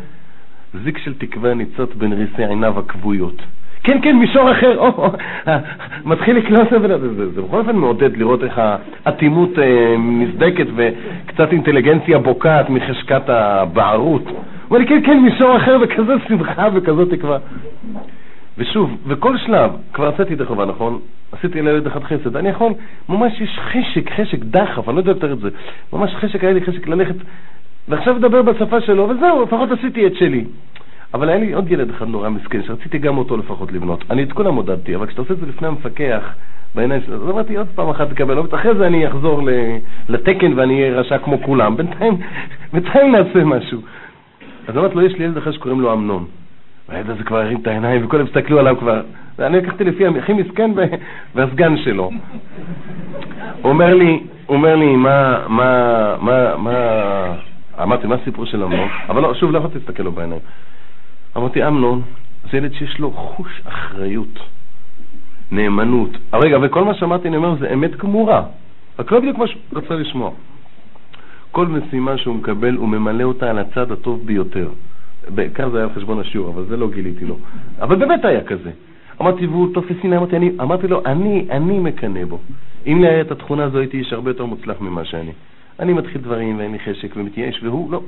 זיק של תקווה ניצות בין ריסי עיניו הכבויות. כן, כן, מישור אחר, או, מתחיל לקלוט את זה, בכל אופן מעודד לראות איך האטימות אה, נסדקת וקצת אינטליגנציה בוקעת מחשקת הבערות. לי, כן, כן, מישור אחר, וכזה שמחה וכזאת תקווה. ושוב, וכל שלב, כבר עשיתי ידי חובה, נכון? עשיתי לילד אחד חסד. אני יכול, ממש יש חשק, חשק, דחף, אני לא יודע יותר את זה. ממש חשק, היה לי חשק ללכת, ועכשיו לדבר בשפה שלו, וזהו, לפחות עשיתי את שלי. אבל היה לי עוד ילד אחד נורא מסכן, שרציתי גם אותו לפחות לבנות. אני את כולם עודדתי, אבל כשאתה עושה את זה לפני המפקח, בעיניים שלו, אז אמרתי עוד פעם אחת תקבל, אחרי זה אני אחזור לתקן ואני אהיה רשע כמו כולם. בינתיים, בינתיים נעשה משהו. אז אמרתי לו, יש לי ילד אחר שקוראים לו אמנון. והילד הזה כבר הרים את העיניים וכולם הסתכלו עליו כבר. ואני לקחתי לפי הכי מסכן והסגן שלו. הוא אומר לי, הוא אומר לי, מה, מה, מה, מה, אמרתי, מה הסיפור של אמנון? אבל לא, שוב, לא יכולתי להסתכל לו בעיניים. אמרתי, אמנון, זה ילד שיש לו חוש אחריות, נאמנות. רגע, וכל מה שאמרתי, אני אומר, זה אמת גמורה. רק לא בדיוק מה שהוא רצה לשמוע. כל משימה שהוא מקבל, הוא ממלא אותה על הצד הטוב ביותר. בעיקר זה היה על חשבון השיעור, אבל זה לא גיליתי לו. אבל באמת היה כזה. אמרתי, והוא תופס שנאה, אמרתי, אני, אמרתי לו, אני, אני מקנא בו. אם לי היה את התכונה הזו, הייתי איש הרבה יותר מוצלח ממה שאני. אני מתחיל דברים ואין לי חשק ומתייאש, והוא לא.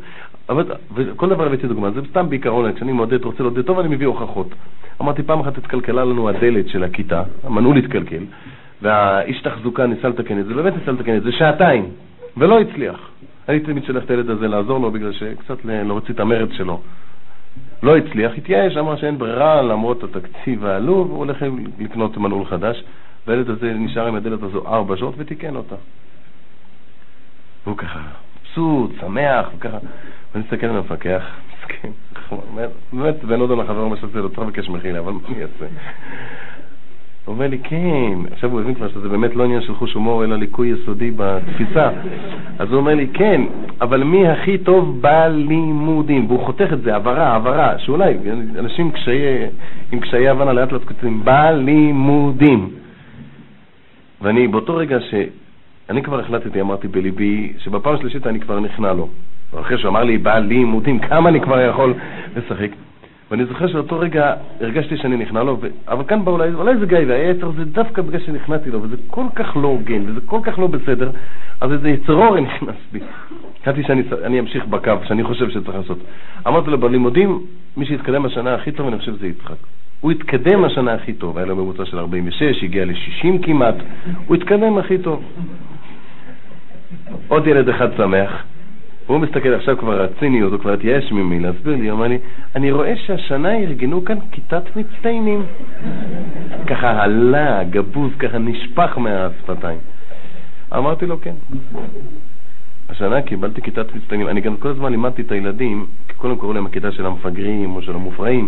אבל, וכל דבר הבאתי דוגמה, זה סתם בעיקרון, כשאני מעודד, רוצה לעודד טוב, אני מביא הוכחות. אמרתי, פעם אחת התקלקלה לנו הדלת של הכיתה, המנעול התקלקל, והאיש תחזוקה ניסה לתקן את זה, באמת ניסה לתקן את זה, שעתיים, ולא הצליח. אני תמיד שולח את הילד הזה לעזור לו, בגלל שקצת להוציא את המרץ שלו. לא הצליח, התייאש, אמר שאין ברירה למרות התקציב העלוב, הוא הולך לקנות מנעול חדש, והילד הזה נשאר עם הדלת הזו ארבע שעות ותיקן אותה. והוא ככה מבסוט, שמח, וככה, ואני מסתכל על המפקח, מסכן, באמת בן אודון החבר אומר שזה לא צריך לבקש מחילה, אבל מה אני אעשה? הוא אומר לי, כן, עכשיו הוא הבין כבר שזה באמת לא עניין של חוש הומור, אלא ליקוי יסודי בתפיסה. אז הוא אומר לי, כן, אבל מי הכי טוב בלימודים? והוא חותך את זה, הבהרה, הבהרה, שאולי אנשים קשיי, עם קשיי הבנה לאט לאט כותבים, בלימודים. ואני באותו רגע ש... אני כבר החלטתי, אמרתי בליבי, שבפעם השלישית אני כבר נכנע לו. אחרי שהוא אמר לי, בעל לימודים, כמה אני כבר יכול לשחק. ואני זוכר שאותו רגע הרגשתי שאני נכנע לו, ו... אבל כאן בא אולי, אולי זה גיא והיצר, זה דווקא בגלל שנכנעתי לו, וזה כל כך לא הוגן, וזה כל כך לא בסדר, אז איזה יצרור נכנס בי. החלטתי שאני אמשיך בקו, שאני חושב שצריך לעשות. אמרתי לו, בלימודים, מי שהתקדם השנה הכי טוב, אני חושב שזה יצחק. הוא התקדם השנה הכי טוב, היה לו ממוצע של 46, הגיע ל-60 כמעט, הוא התקדם הכי טוב. עוד ילד אחד שמח, והוא מסתכל עכשיו כבר הציניות, הוא כבר התייאש ממי להסביר לי, הוא אמר לי, אני רואה שהשנה ארגנו כאן כיתת מצטיינים. ככה עלה, גבוז, ככה נשפך מהשפתיים. אמרתי לו, כן. השנה קיבלתי כיתת מצטיינים. אני גם כל הזמן לימדתי את הילדים, קודם קוראים להם הכיתה של המפגרים או של המופרעים,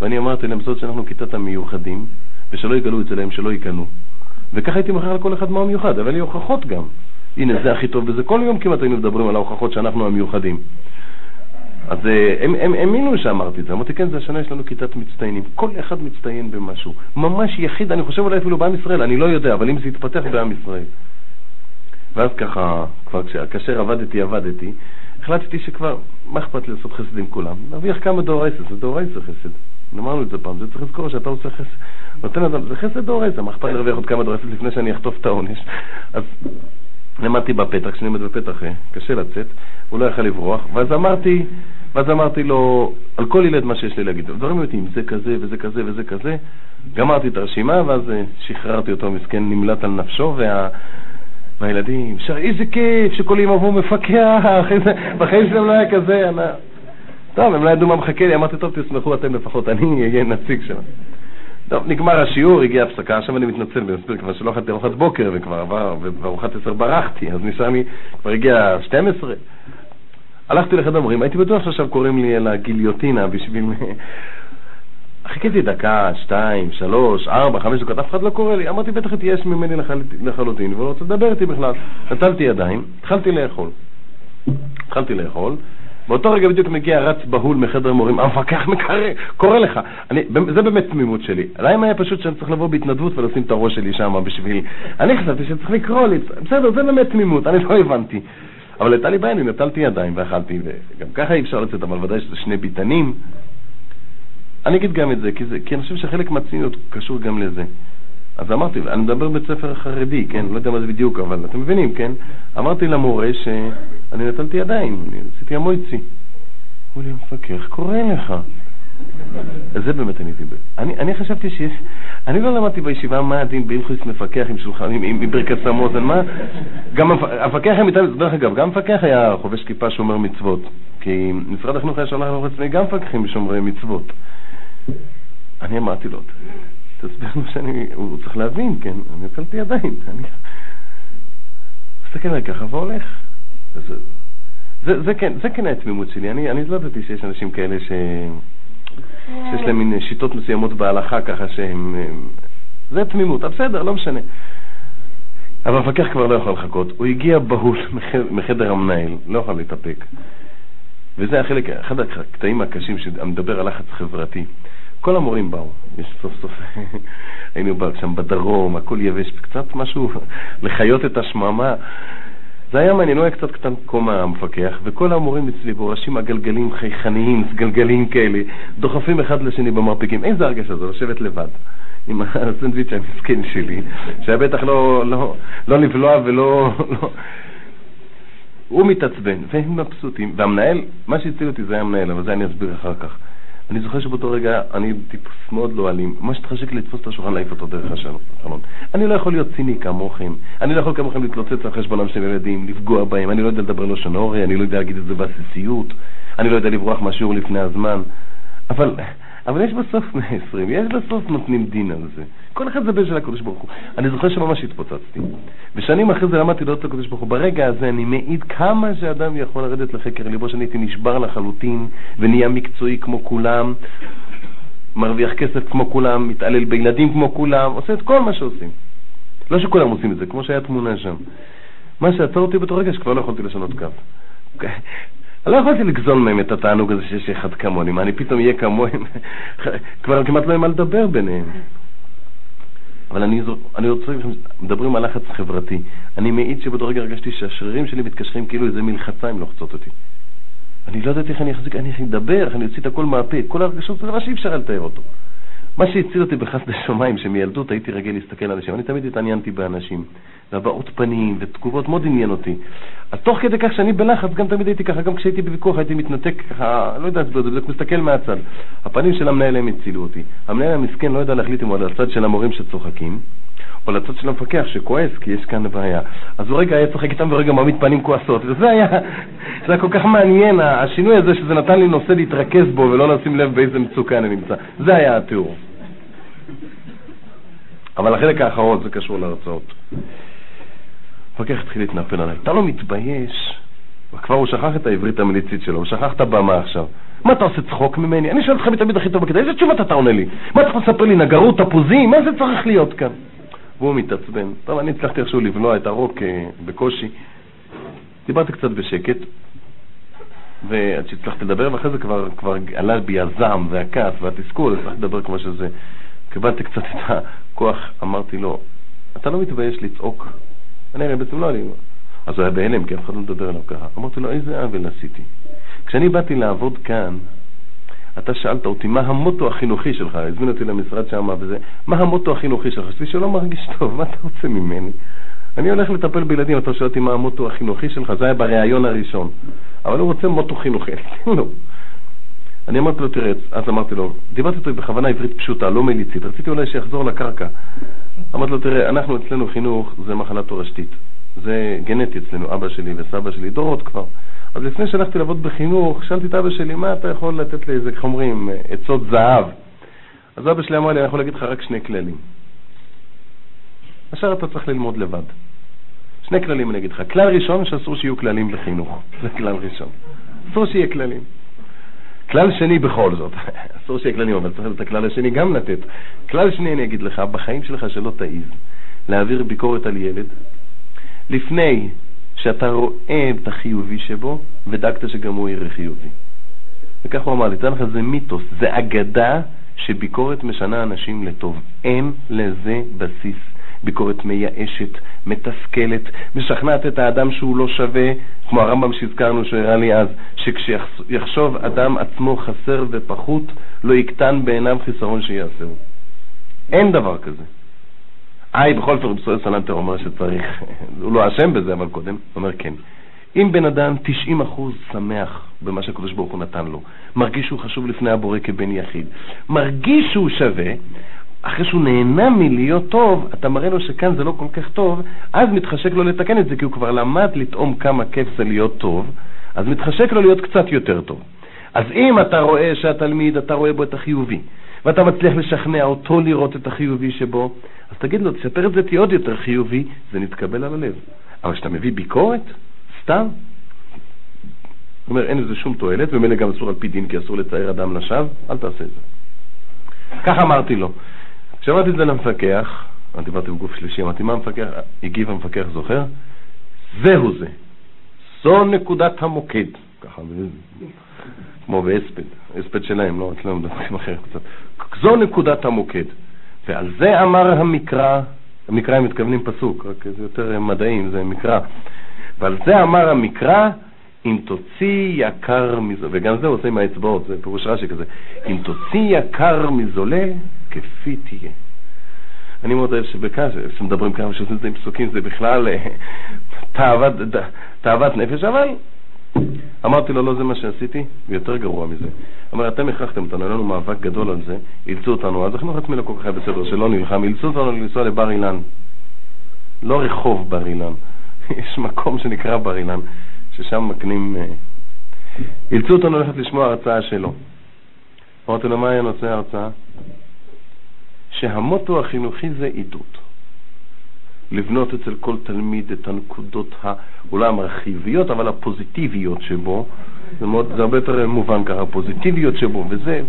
ואני אמרתי להם, זאת שאנחנו כיתת המיוחדים, ושלא יגלו את זה להם, שלא יקנו. וככה הייתי מכר לכל אחד מה מיוחד, אבל לי הוכחות גם. הנה, זה הכי טוב בזה. כל יום כמעט היינו מדברים על ההוכחות שאנחנו המיוחדים. אז אה, הם האמינו שאמרתי את זה. אמרתי, כן, זה השנה יש לנו כיתת מצטיינים. כל אחד מצטיין במשהו. ממש יחיד, אני חושב אולי אפילו בעם ישראל, אני לא יודע, אבל אם זה יתפתח בעם ישראל. ואז ככה, כבר כאשר עבדתי, עבדתי, החלטתי שכבר, מה אכפת לי לעשות חסד עם כולם? נרוויח כמה דאורייסס, זה דאורייסס חסד. אמרנו את זה פעם, זה צריך לזכור שאתה עושה חסד, נותן אדם, זה חסד דאורייסס, מה אכפת להרוויח עוד כמה דורסת לפני שאני אחטוף את העונש? אז למדתי בפתח, כשאני עומד בפתח אה, קשה לצאת, הוא לא יכל לברוח, ואז אמרתי, ואז אמרתי לו, על כל ילד מה שיש לי להגיד, דברים אמיתיים, זה כזה וזה כזה וזה כזה, גמרתי את הרשימה, ואז אה, שחררתי אותו, מסכן, נמלט על נפשו, וה... והילדים, איזה כיף שכל אמא והוא מפקח, בחיים שלהם לא היה כזה, אני... טוב, הם לא ידעו מה מחכה לי, אמרתי, טוב, תשמחו אתם לפחות, אני אהיה נציג שם. טוב, נגמר השיעור, הגיעה הפסקה, עכשיו אני מתנצל ומסביר כבר שלא אכלתי ארוחת בוקר וכבר עבר, ובארוחת עשר ברחתי, אז נשאר לי, כבר הגיע 12. הלכתי לחדר מורים, הייתי בטוח שעכשיו קוראים לי אל הגיליוטינה בשביל... חיכיתי דקה, שתיים, שלוש, ארבע, חמש דקות, אף אחד לא קורא לי. אמרתי, בטח התייאש ממני לחלוטין, והוא רוצה לדבר איתי בכלל. נטלתי ידיים, התחלתי לאכול. התחלתי לאכול, באותו רגע בדיוק מגיע רץ בהול מחדר מורים, המפקח מקרא, קורא לך. אני, זה באמת תמימות שלי. למה היה פשוט שאני צריך לבוא בהתנדבות ולשים את הראש שלי שם בשביל... אני חשבתי שצריך לקרוא לי, בסדר, זה באמת תמימות, אני לא הבנתי. אבל הייתה לי בעיה, אני נטלתי ידיים ואכלתי, וגם ככה אי אפשר לצאת, אבל ודאי שזה שני ביטנים. אני אגיד גם את זה, כי, זה, כי אני חושב שחלק מהציניות קשור גם לזה. אז אמרתי, אני מדבר בית ספר חרדי, כן? לא יודע מה זה בדיוק, אבל אתם מבינים, כן? אמרתי למורה שאני נטלתי ידיים, אני עשיתי המויצי. הוא לי, המפקח קורא לך. זה באמת אני דיבר. אני, אני חשבתי שיש... אני לא למדתי בישיבה מה הדין בהלכוס מפקח עם שולחן, עם, עם ברכת סמוזן, מה? גם המפקח היה מתאם, דרך אגב, גם המפקח היה חובש כיפה שומר מצוות. כי משרד החינוך היה שולח לעצמי גם מפקחים שומרי מצוות. אני אמרתי לו, תסביר לו שאני, הוא צריך להבין, כן, אני הצלתי ידיים, אני מסתכל עליי ככה והולך. זה, זה, זה כן, זה כן התמימות שלי, אני, אני לא ידעתי שיש אנשים כאלה ש... שיש להם מין שיטות מסוימות בהלכה ככה שהם... זה תמימות, בסדר, לא משנה. אבל המפקח כבר לא יכול לחכות, הוא הגיע בהול מחדר המנהל, לא יכול להתאפק. וזה החלק, אחד הקטעים הקשים שמדבר על לחץ חברתי. כל המורים באו, יש סוף סוף, היינו שם בדרום, הכל יבש, קצת משהו לחיות את השממה. זה היה מעניין, הוא היה קצת קטן קומה המפקח, וכל המורים אצלי בראשים הגלגלים חייכניים, גלגלים כאלה, דוחפים אחד לשני במרפקים. איזה הרגשה זו, לשבת לבד. עם הסנדוויץ' המסכן שלי, שהיה בטח לא, לא, לא לבלוע ולא... לא... הוא מתעצבן, והם מבסוטים. והמנהל, מה שהציל אותי זה היה המנהל, אבל זה אני אסביר אחר כך. אני זוכר שבאותו רגע אני טיפוס מאוד לא אלים. מה שתחשק לתפוס את השולחן, להעיף אותו דרך החלון. אני לא יכול להיות ציני כמוכם. אני לא יכול כמוכם להתלוצץ על חשבונם של ילדים, לפגוע בהם. אני לא יודע לדבר לשון אורי, אני לא יודע להגיד את זה בעסיסיות. אני לא יודע לברוח מהשיעור לפני הזמן. אבל, אבל יש בסוף 120, יש בסוף נותנים דין על זה. כל אחד זה בן של הקדוש ברוך הוא. אני זוכר שממש התפוצצתי. ושנים אחרי זה למדתי לראות את הקדוש ברוך הוא. ברגע הזה אני מעיד כמה שאדם יכול לרדת לחקר ליבו, שאני הייתי נשבר לחלוטין, ונהיה מקצועי כמו כולם, מרוויח כסף כמו כולם, מתעלל בילדים כמו כולם, עושה את כל מה שעושים. לא שכולם עושים את זה, כמו שהיה תמונה שם. מה שעצר אותי באותו רגע שכבר לא יכולתי לשנות קו. לא יכולתי לגזול מהם את התענוג הזה שיש אחד כמוני, מה אני פתאום אהיה כמוהם? כבר כמעט לא היה מה לדבר ביניהם. אבל אני, אני רוצה מדברים על לחץ חברתי. אני מעיד שבאותו רגע הרגשתי שהשרירים שלי מתקשרים כאילו איזה מלחציים לוחצות אותי. אני לא ידעתי איך אני אחזיק, אני אדבר, אני אוציא את הכל מהפה, כל הרגשות זה דבר שאי אפשר לתאר אותו. מה שהציל אותי בחסדי שמיים, שמילדות הייתי רגיל להסתכל על אנשים, אני תמיד התעניינתי באנשים, והבעות פנים ותגובות מאוד עניין אותי. אז תוך כדי כך שאני בלחץ, גם תמיד הייתי ככה, גם כשהייתי בוויכוח הייתי מתנתק ככה, לא יודע להסביר את זה, בדיוק מסתכל מהצד. הפנים של המנהל הם הצילו אותי. המנהל המסכן לא יודע להחליט אם הוא על הצד של המורים שצוחקים, או לצד של המפקח שכועס, כי יש כאן בעיה. אז הוא רגע היה צוחק איתם ורגע מעמיד פנים כועסות. וזה היה, זה היה כל כך מעניין, השינוי הזה שזה נתן לי נושא להתרכז בו ולא לשים לב באיזה מצוקה אני נמצא. זה היה התיאור. אבל החלק האחרון זה קשור להרצאות. המפקח התחיל להתנפל עליי, אתה לא מתבייש? וכבר הוא שכח את העברית המליצית שלו, הוא שכח את הבמה עכשיו. מה אתה עושה צחוק ממני? אני שואל אותך מתמיד הכי טוב בכיתה, איזה תשובות אתה עונה לי? מה אתה מספר לי, נגרות, תפוזים? מה זה צריך להיות כאן? והוא מתעצבן. טוב, אני הצלחתי איכשהו לבלוע את הרוק אה, בקושי. דיברתי קצת בשקט, ועד שהצלחתי לדבר, ואחרי זה כבר, כבר עלה בי הזעם והכעס והתסכול, הצלחתי לדבר כמו שזה. קיבלתי קצת את הכוח, אמרתי לו, אתה לא מתבייש לצעוק? אני הרי בעצם לא אני... אז הוא היה בהלם, כי אף אחד לא מדבר עליו ככה. אמרתי לו, איזה עוול עשיתי. כשאני באתי לעבוד כאן, אתה שאלת אותי מה המוטו החינוכי שלך, הזמין אותי למשרד שם וזה, מה המוטו החינוכי שלך? חשבתי שלא מרגיש טוב, מה אתה רוצה ממני? אני הולך לטפל בילדים, אתה שואל אותי מה המוטו החינוכי שלך, זה היה בריאיון הראשון. אבל הוא רוצה מוטו חינוכי, תן לו. אני אמרתי לו, תראה, אז אמרתי לו, דיברתי איתו בכוונה עברית פשוטה, לא מליצית, רציתי אולי שיחזור לקרקע. אמרתי לו, תראה, אנחנו אצלנו חינוך זה מחלה תורשתית. זה גנטי אצלנו, אבא שלי וסבא שלי, דורות כבר. אז לפני שהלכתי לעבוד בחינוך, שאלתי את אבא שלי, מה אתה יכול לתת לי איזה, איך אומרים, עצות זהב? אז אבא שלי אמר לי, אני יכול להגיד לך רק שני כללים. השאר אתה צריך ללמוד לבד. שני כללים אני אגיד לך. כלל ראשון, שאסור שיהיו כללים בחינוך. זה כלל ראשון. אסור שיהיה כללים. כלל שני בכל זאת, אסור שיהיה כללים, אבל צריך את הכלל השני גם לתת. כלל שני אני אגיד לך, בחיים שלך שלא תעיז להעביר ביקורת על ילד, לפני שאתה רואה את החיובי שבו, ודאגת שגם הוא יראה חיובי. וכך הוא אמר לי, תן לך, זה מיתוס, זה אגדה שביקורת משנה אנשים לטוב. אין לזה בסיס. ביקורת מייאשת, מתסכלת, משכנעת את האדם שהוא לא שווה, כמו הרמב"ם שהזכרנו שהראה לי אז, שכשיחשוב אדם עצמו חסר ופחות, לא יקטן בעיניו חיסרון שיעשהו. אין דבר כזה. איי, בכל אופן רבי סואל סלנטר אומר שצריך, הוא לא אשם בזה, אבל קודם, הוא אומר כן. אם בן אדם 90% שמח במה שהקדוש ברוך הוא נתן לו, מרגיש שהוא חשוב לפני הבורא כבן יחיד, מרגיש שהוא שווה, אחרי שהוא נהנה מלהיות טוב, אתה מראה לו שכאן זה לא כל כך טוב, אז מתחשק לו לתקן את זה, כי הוא כבר למד לטעום כמה כיף זה להיות טוב, אז מתחשק לו להיות קצת יותר טוב. אז אם אתה רואה שהתלמיד, אתה רואה בו את החיובי, ואתה מצליח לשכנע אותו לראות את החיובי שבו, אז תגיד לו, תספר את זה, תהיה עוד יותר חיובי, זה נתקבל על הלב. אבל כשאתה מביא ביקורת, סתם, זאת אומרת, אין לזה שום תועלת, ומילא גם אסור על פי דין, כי אסור לצייר אדם לשווא, אל תעשה את זה. כך אמרתי לו. כשאמרתי את זה למפקח, אני דיברתי בגוף שלישי, אמרתי, מה המפקח, הגיב המפקח, זוכר? זהו זה. זו נקודת המוקד. ככה, כמו בהספד, הספד שלהם, לא, אצלנו מדברים אחרת קצת. זו נקודת המוקד. ועל זה אמר המקרא, המקרא הם מתכוונים פסוק, רק זה יותר מדעים, זה מקרא. ועל זה אמר המקרא, אם תוציא יקר מזולה, וגם זה עושה עם האצבעות, זה פירוש רש"י כזה, אם תוציא יקר מזולה, כפי תהיה. אני מאוד אוהב שבקש, שמדברים כמה שעושים את זה עם פסוקים, זה בכלל אה, תאוות, תאוות נפש, אבל אמרתי לו, לא זה מה שעשיתי, ויותר גרוע מזה. אמר, אתם הכרחתם אותנו, היה לנו מאבק גדול על זה, אילצו אותנו, אז החינוך עצמי לא כל כך היה בסדר, שלא נלחם, אילצו אותנו לנסוע לבר אילן. לא רחוב בר אילן, יש מקום שנקרא בר אילן, ששם מקנים... אה, אילצו אותנו ללכת לשמוע הרצאה שלו. אמרתי לו, מה היה נושא ההרצאה? שהמוטו החינוכי זה עידוד. לבנות אצל כל תלמיד את הנקודות אולי המרחיביות, אבל הפוזיטיביות שבו, זה, מאוד, זה הרבה יותר מובן ככה, הפוזיטיביות שבו, וזה...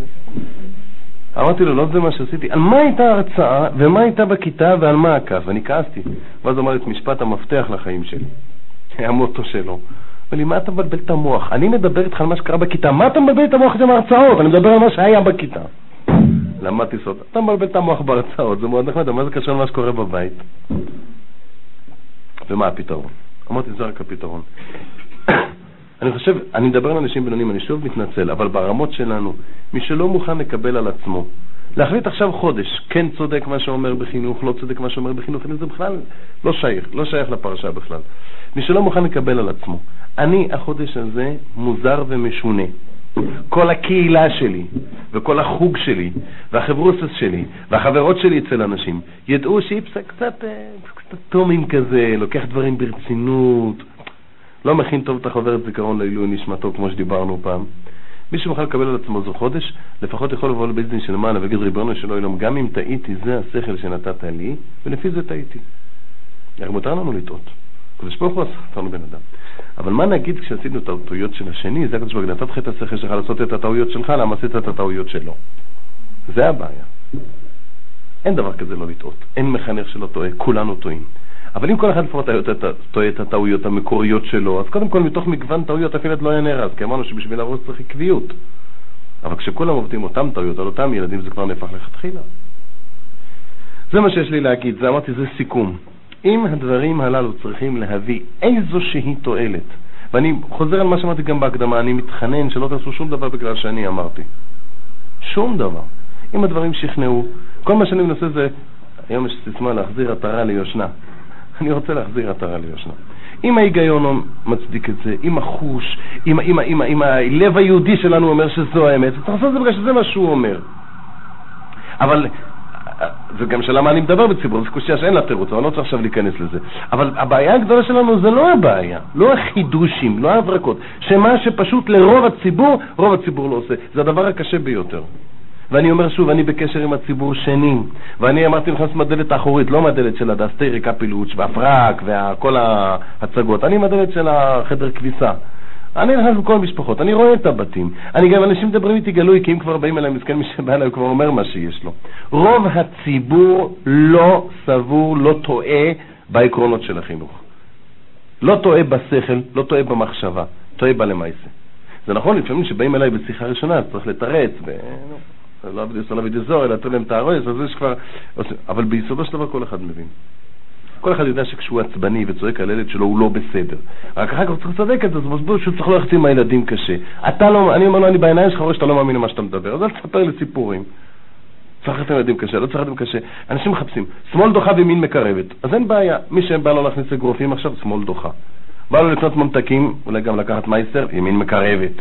אמרתי לו, לא זה מה שעשיתי. על מה הייתה ההרצאה, ומה הייתה בכיתה, ועל מה הכף? ואני כעסתי. ואז הוא אמר את משפט המפתח לחיים שלי. המוטו שלו. אמר לי, מה אתה מבלבל את המוח? אני מדבר איתך על מה שקרה בכיתה. מה אתה מבלבל את המוח הזה מההרצאות? אני מדבר על מה שהיה בכיתה. למדתי סוד. אתה מבלבל את המוח בהרצאות, זה מאוד נחמד, מה זה קשור למה שקורה בבית? ומה הפתרון? אמרתי, זה רק הפתרון. אני חושב, אני מדבר על אנשים בינוניים, אני שוב מתנצל, אבל ברמות שלנו, מי שלא מוכן לקבל על עצמו, להחליט עכשיו חודש, כן צודק מה שאומר בחינוך, לא צודק מה שאומר בחינוך, זה בכלל לא שייך, לא שייך לפרשה בכלל. מי שלא מוכן לקבל על עצמו, אני החודש הזה מוזר ומשונה. כל הקהילה שלי, וכל החוג שלי, והחברוסס שלי, והחברות שלי אצל אנשים, ידעו שאיפסה קצת, אה, קצת תומים כזה, לוקח דברים ברצינות, לא מכין טוב את החוברת זיכרון לעילוי נשמתו, כמו שדיברנו פעם. מי שמוכן לקבל על עצמו זו חודש, לפחות יכול לבוא לבית דין של מעלה ויגיד ריבונו של עולם, גם אם טעיתי, זה השכל שנתת לי, ולפי זה טעיתי. איך מותר לנו לטעות? הקדוש ברוך הוא עשה אותנו בן אדם. אבל מה נגיד כשעשינו את הטעויות של השני? זה הקדוש ברוך הוא, נתת לך את השכל שלך לעשות את הטעויות שלך, למה עשית את הטעויות שלו? זה הבעיה. אין דבר כזה לא לטעות. אין מחנך שלא טועה, כולנו טועים. אבל אם כל אחד לפחות טועה את הטעויות המקוריות שלו, אז קודם כל מתוך מגוון טעויות אפילו לא היה נהרס, כי אמרנו שבשביל להרוס צריך עקביות. אבל כשכולם עובדים אותם טעויות על אותם ילדים זה כבר נהפך לכתחילה. זה מה שיש לי להגיד, זה אמרתי, זה סיכום. אם הדברים הללו צריכים להביא איזושהי תועלת, ואני חוזר על מה שאמרתי גם בהקדמה, אני מתחנן שלא תעשו שום דבר בגלל שאני אמרתי. שום דבר. אם הדברים שכנעו, כל מה שאני מנסה זה, היום יש סיסמה להחזיר עטרה ליושנה. אני רוצה להחזיר עטרה ליושנה. אם ההיגיון מצדיק את זה, אם החוש, אם, אם, אם, אם הלב היהודי שלנו אומר שזו האמת, צריך לעשות את זה בגלל שזה מה שהוא אומר. אבל זה גם שאלה מה אני מדבר בציבור, זו קושייה שאין לה תירוץ, אבל לא צריך עכשיו להיכנס לזה. אבל הבעיה הגדולה שלנו זה לא הבעיה, לא החידושים, לא ההברקות, שמה שפשוט לרוב הציבור, רוב הציבור לא עושה. זה הדבר הקשה ביותר. ואני אומר שוב, אני בקשר עם הציבור שנים, ואני אמרתי נכנס מהדלת האחורית, לא מהדלת של הדסטרי קפילוץ' והפרק וכל ההצגות, אני מהדלת של החדר כביסה. אני נכנס בכל המשפחות, אני רואה את הבתים. אני גם, אנשים מדברים איתי גלוי, כי אם כבר באים אליי, מסכן מי שבא אליי, הוא כבר אומר מה שיש לו. רוב הציבור לא סבור, לא טועה בעקרונות של החינוך. לא טועה בשכל, לא טועה במחשבה, טועה בלמייסה. זה נכון, לפעמים כשבאים אליי בשיחה ראשונה, צריך לתרץ, ו... לא עבדי זור, אלא תן להם את הארץ, אז יש כבר... אבל ביסודו של דבר כל אחד מבין. כל אחד יודע שכשהוא עצבני וצועק על ילד שלו הוא לא בסדר. רק אחר כך צריך לצדק את זה, אז מסביר שהוא צריך ללכת עם הילדים קשה. אתה לא, אני אומר לו, אני בעיניים שלך רואה שאתה לא מאמין למה שאתה מדבר, אז אל תספר לי סיפורים. צריך ללכת עם ילדים קשה, לא צריך ללכת קשה. אנשים מחפשים, שמאל דוחה וימין מקרבת. אז אין בעיה, מי שבא לו להכניס אגרופים עכשיו, שמאל דוחה. בא לו לקנות ממתקים, אולי גם לקחת מייסר, ימין מקרבת.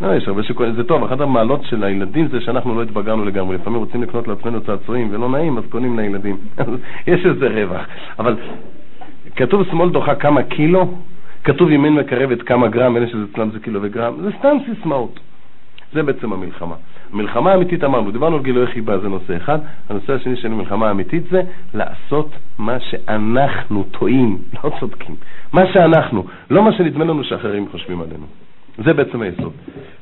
לא, יש הרבה שקוראים, זה טוב, אחת המעלות של הילדים זה שאנחנו לא התבגרנו לגמרי. לפעמים רוצים לקנות לעצמנו צעצועים ולא נעים, אז קונים לילדים. יש איזה רווח. אבל כתוב שמאל דוחה כמה קילו, כתוב ימין מקרבת כמה גרם, אלה שזה אצלם זה קילו וגרם, זה סתם סיסמאות. זה בעצם המלחמה. המלחמה האמיתית אמרנו, דיברנו על גילוי חיבה, זה נושא אחד. הנושא השני של המלחמה האמיתית זה לעשות מה שאנחנו טועים, לא צודקים. מה שאנחנו, לא מה שנדמה לנו שאחרים חושבים עלינו. זה בעצם היסוד.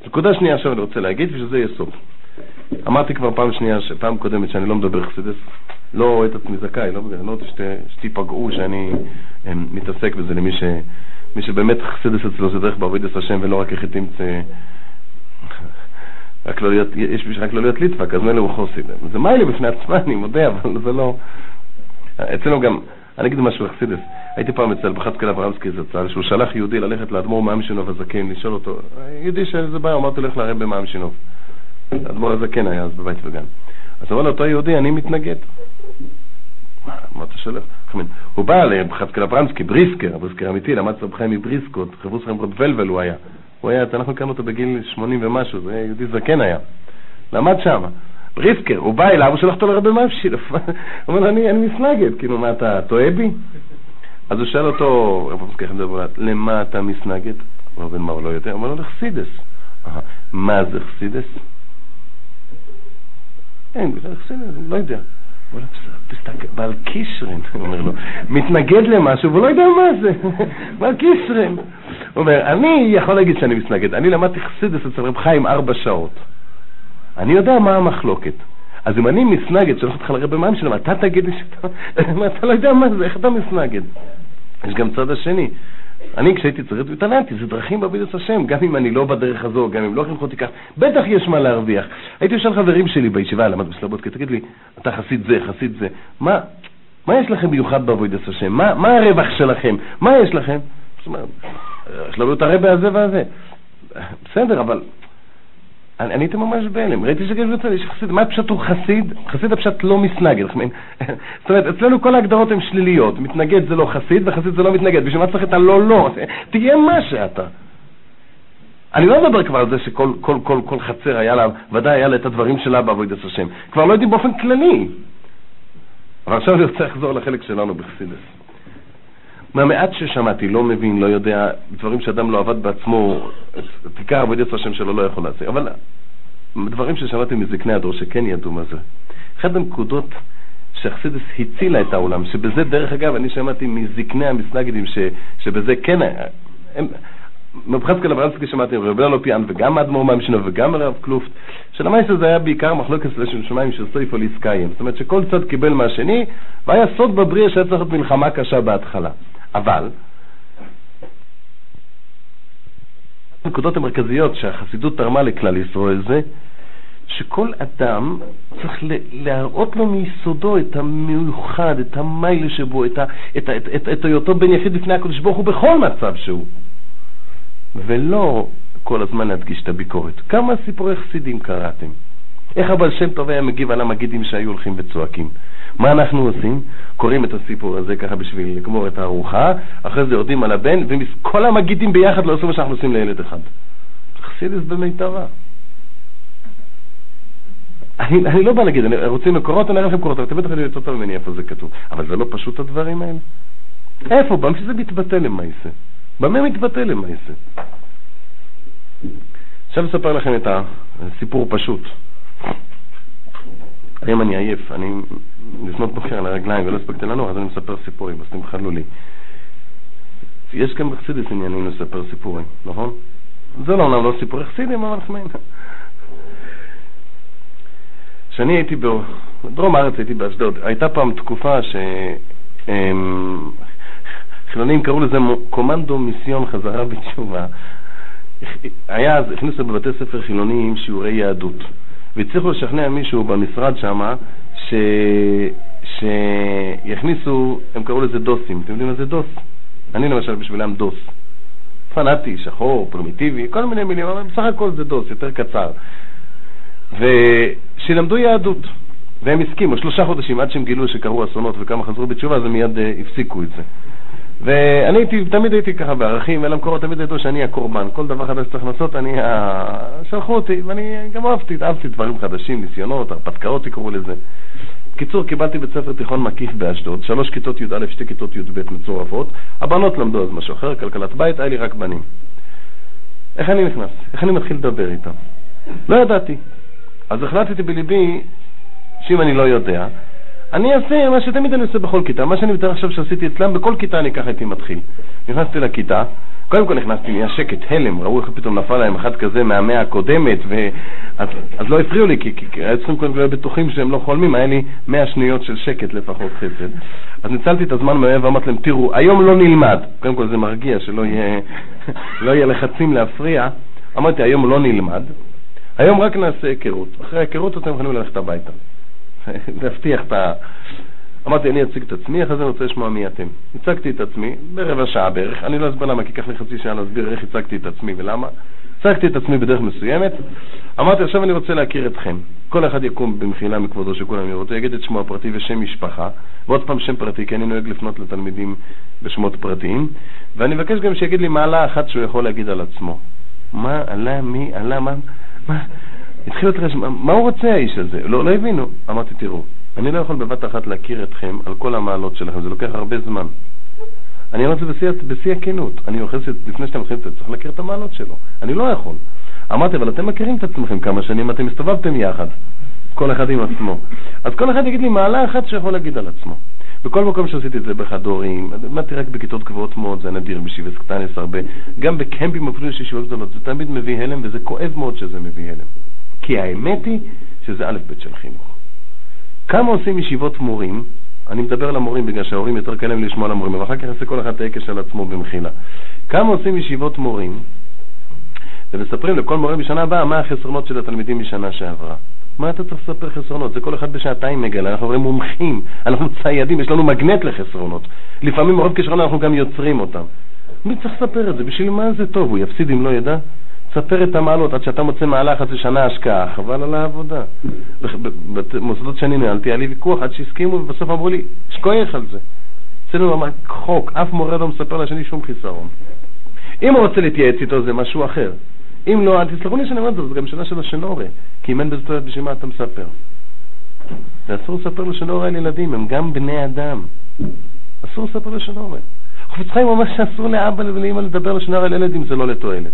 נקודה שנייה עכשיו אני רוצה להגיד, ושזה יסוד. אמרתי כבר פעם שנייה, פעם קודמת, שאני לא מדבר חסידס, לא רואה את עצמי זכאי, לא, אני לא רוצה שתיפגעו שאני אמ, מתעסק בזה למי ש, שבאמת חסידס אצלו זה דרך בעבודת השם ולא רק איך לא להיות, יש בשביל רק לא להיות ליטבק, אז מילא הוא חוסיד. זה מיילה בפני עצמה, אני מודה, אבל זה לא... אצלנו גם, אני אגיד משהו אכסידס. הייתי פעם אצל בחצקל אברמסקי זצ"ל, שהוא שלח יהודי ללכת לאדמו"ר מאמשינוב הזקן, לשאול אותו, יהודי שזה בעיה, אמרתי לך לרב במאמשינוב. האדמו"ר הזקן היה אז בבית וגן. אז אמר לאותו יהודי, אני מתנגד. מה אתה שולח? הוא בא לבחצקל אברמסקי, בריסקר, בריסקר אמיתי, למד אצל חיים מבריסקות, חברוס חיים ולבל הוא היה. הוא היה, אנחנו הכרנו אותו בגיל 80 ומשהו, זה יהודי זקן היה. למד שם. בריסקר, הוא בא אליו, הוא שלח אותו לרבי מפשיל. הוא אומר לו, אני, מסנגד, כאילו, מה, אתה טועה בי? אז הוא שואל אותו, רב מזכיר מדבר, למה אתה מסנגד? הוא אומר, מה הוא לא יודע? הוא אומר לו, לחסידס. מה זה חסידס? אין, חסידס, לא יודע. בעל קישרין, הוא אומר לו, מתנגד למשהו והוא לא יודע מה זה, בעל קישרין. הוא אומר, אני יכול להגיד שאני מתנגד, אני למדתי חסידס אצל רב חיים ארבע שעות. אני יודע מה המחלוקת. אז אם אני מסנגד, שולח אותך לרבי מים שלהם, אתה תגיד לי שאתה, אתה לא יודע מה זה, איך אתה מסנגד? יש גם צד השני. אני כשהייתי צריך התעניינתי, זה דרכים בעבודת השם, גם אם אני לא בדרך הזו, גם אם לא חינכו אותי כך, בטח יש מה להרוויח. הייתי יושב חברים שלי בישיבה, למד בסלבודקה, תגיד לי, אתה חסיד זה, חסיד זה, מה, מה יש לכם מיוחד בעבודת השם? מה, מה הרווח שלכם? מה יש לכם? זאת אומרת, יש לנו את הרבה הזה והזה. בסדר, אבל אני הייתי ממש בהלם, ראיתי שגש בצד, יש חסיד, מה פשוט הוא חסיד? חסיד הפשט לא מסנגד. זאת אומרת, אצלנו כל ההגדרות הן שליליות, מתנגד זה לא חסיד וחסיד זה לא מתנגד, בשביל מה צריך את הלא לא? תהיה מה שאתה. אני לא מדבר כבר על זה שכל כל, כל, כל חצר היה לה, ודאי היה לה את הדברים שלה בעבודת השם. כבר לא יודעים באופן כללי. אבל עכשיו אני רוצה לחזור לחלק שלנו בחסידס. מהמעט ששמעתי, לא מבין, לא יודע, דברים שאדם לא עבד בעצמו, את עיקר עבודת השם שלו לא יכול לעשות. אבל דברים ששמעתי מזקני הדור שכן ידעו מה זה. אחת הנקודות שאכסידס הצילה את העולם, שבזה, דרך אגב, אני שמעתי מזקני המסנגדים, ש, שבזה כן, הם, מבחזקאל אברנסקי שמעתי רבי אלו פיאן וגם אדמו"ר מהמשנו וגם הרב קלופט, שלמעשה זה היה בעיקר מחלוקת לשם שמיים של סויפו ליסקיים. זאת אומרת שכל צד קיבל מהשני, והיה סוד בבריאה שהיה צריך להיות מלחמה קשה בהתחלה. אבל, הנקודות המרכזיות שהחסידות תרמה לכלל ישראל זה שכל אדם צריך להראות לו מיסודו את המיוחד, את המיילה שבו, את, ה, את, את, את, את היותו בן יחיד בפני הקדוש ברוך הוא בכל מצב שהוא. ולא כל הזמן להדגיש את הביקורת. כמה סיפורי חסידים קראתם? איך הבעל שם טוב היה מגיב על המגידים שהיו הולכים וצועקים? מה אנחנו עושים? קוראים את הסיפור הזה ככה בשביל לגמור את הארוחה, אחרי זה יורדים על הבן, וכל המגידים ביחד לא עשו מה שאנחנו עושים לילד אחד. חסידס במיטבה. אני, אני לא בא להגיד, אני רוצים מקורות, אני אראה לכם מקורות, אבל אתם בטח יודעים יותר טוב ממני איפה זה כתוב. אבל זה לא פשוט הדברים האלה? איפה? במה שזה מתבטא למעשה? במה מתבטא למעשה? עכשיו אספר לכם את הסיפור פשוט. היום אני עייף, אני לפנות בוקר על הרגליים ולא הספקתי לנוח, אז אני מספר סיפורים, אז תמחלו לי. יש גם בחסידס עניינים לספר סיפורים, נכון? זה לא אומנם לא סיפורי חסידים, אבל חמיינה. כשאני הייתי בדרום הארץ, הייתי באשדוד, הייתה פעם תקופה שחילונים קראו לזה קומנדו מיסיון חזרה בתשובה. היה אז, הכניסו בבתי ספר חילוניים שיעורי יהדות, והצליחו לשכנע מישהו במשרד שם ש... שיכניסו, הם קראו לזה דוסים. אתם יודעים מה זה דוס? אני למשל בשבילם דוס. פנאטי, שחור, פרימיטיבי, כל מיני מילים, אבל בסך הכל זה דוס, יותר קצר. ושילמדו יהדות. והם הסכימו, שלושה חודשים עד שהם גילו שקרו אסונות וכמה חזרו בתשובה, אז הם מיד uh, הפסיקו את זה. ואני הייתי, תמיד הייתי ככה בערכים, אל המקורות תמיד ידעו שאני הקורבן. כל דבר חדש שצריך לעשות, אני, ה... שלחו אותי, ואני גם אהבתי, אהבתי דברים חדשים, ניסיונות, הרפתקאות יקראו לזה. בקיצור, קיבלתי בית ספר תיכון מקיף באשדוד, שלוש כיתות י"א, שתי כיתות י"ב מצורפות. הבנות למדו אז משהו אחר, כלכלת בית, היה לי רק בנים. איך אני נכנס? איך אני מתחיל לדבר איתם? לא ידעתי. אז החלטתי בליבי שאם אני לא יודע, אני אעשה מה שתמיד אני עושה בכל כיתה, מה שאני מתאר עכשיו שעשיתי אצלם, בכל כיתה אני ככה הייתי מתחיל. נכנסתי לכיתה, קודם כל נכנסתי, נהיה שקט, הלם, ראו איך פתאום נפל להם אחד כזה מהמאה הקודמת, ו... אז, אז לא הפריעו לי, כי, כי היו צריכים קודם כל בטוחים שהם לא חולמים, היה לי מאה שניות של שקט לפחות חסד. אז ניצלתי את הזמן מהאוהב ואמרתי להם, תראו, היום לא נלמד, קודם כל זה מרגיע, שלא יהיה, לא יהיה לחצים להפריע, אמרתי, היום לא נלמד, היום רק נעשה היכרות, אחרי ההיכרות אתם יכולים ללכת הביתה. להבטיח את ה... אמרתי, אני אציג את עצמי, אחרי זה אני רוצה לשמוע מי אתם. הצגתי את עצמי, ברבע שעה בערך, אני לא אסביר למה, כי ייקח לי חצי שעה להסביר איך הצגתי את עצמי ולמה. הצגתי את עצמי בדרך מסוימת, אמרתי, עכשיו אני רוצה להכיר אתכם. כל אחד יקום במחילה מכבודו שכולם יראו יגיד את שמו הפרטי ושם משפחה, ועוד פעם שם פרטי, כי אני נוהג לפנות לתלמידים בשמות פרטיים, ואני מבקש גם שיגיד לי מעלה אחת שהוא יכול להגיד על עצמו. מה, עלה, מי, עלה, מה, מה, התחילו להתרשם, מה הוא רוצה האיש הזה? לא, לא הבינו. אמרתי, תראו, אני לא יכול בבת אחת להכיר אתכם על כל המעלות שלכם, זה לוקח הרבה זמן. אני אומר את זה בשיא הכנות. אני אוכל לפני שאתם מתחילים את זה, צריך להכיר את המעלות שלו. אני לא יכול. אמרתי, אבל אתם מכירים את עצמכם כמה שנים, אתם הסתובבתם יחד, כל אחד עם עצמו. אז כל אחד יגיד לי מעלה אחת שיכול להגיד על עצמו. בכל מקום שעשיתי את זה בחד-הורים, למדתי רק בכיתות גבוהות מאוד, זה נדיר, בישיבת קטנס הרבה, גם בקמפים אפילו של ישיבות גדולות, זה תמיד מביא הלם, וזה כואב מאוד שזה מביא הלם. כי האמת היא שזה א' ב' של חינוך. כמה עושים ישיבות מורים, אני מדבר על המורים בגלל שההורים יותר קל להם לשמוע על המורים, אבל אחר כך יעשה כל אחד את ההיקש על עצמו במחילה. כמה עושים ישיבות מורים, ומספרים לכל מורה בשנה הבאה מה החסרונות של התלמידים משנה שעברה. מה אתה צריך לספר חסרונות? זה כל אחד בשעתיים מגלה, אנחנו הרי מומחים, אנחנו ציידים, יש לנו מגנט לחסרונות. לפעמים מרוב כישרון אנחנו גם יוצרים אותם. מי צריך לספר את זה? בשביל מה זה טוב? הוא יפסיד אם לא ידע? תספר את המעלות, עד שאתה מוצא מעלה חצי שנה השקעה, חבל על העבודה. במוסדות שאני ניהלתי, היה לי ויכוח עד שהסכימו, ובסוף אמרו לי, שכוח על זה. אצלנו אמר חוק, אף מורה לא מספר לשני שום חיסרון. אם הוא רוצה להתייעץ איתו זה משהו אחר. אם לא, תסלחו לי שאני אומר את זה, זו גם שאלה של השנורה, כי אם אין בזה תועלת, בשביל מה אתה מספר? זה אסור לספר לשנורה על ילדים, הם גם בני אדם. אסור לספר לשנורה. חפץ חיים אומר שאסור לאבא ולאמא לדבר לשנורה על ילד אם זה לא לתועלת.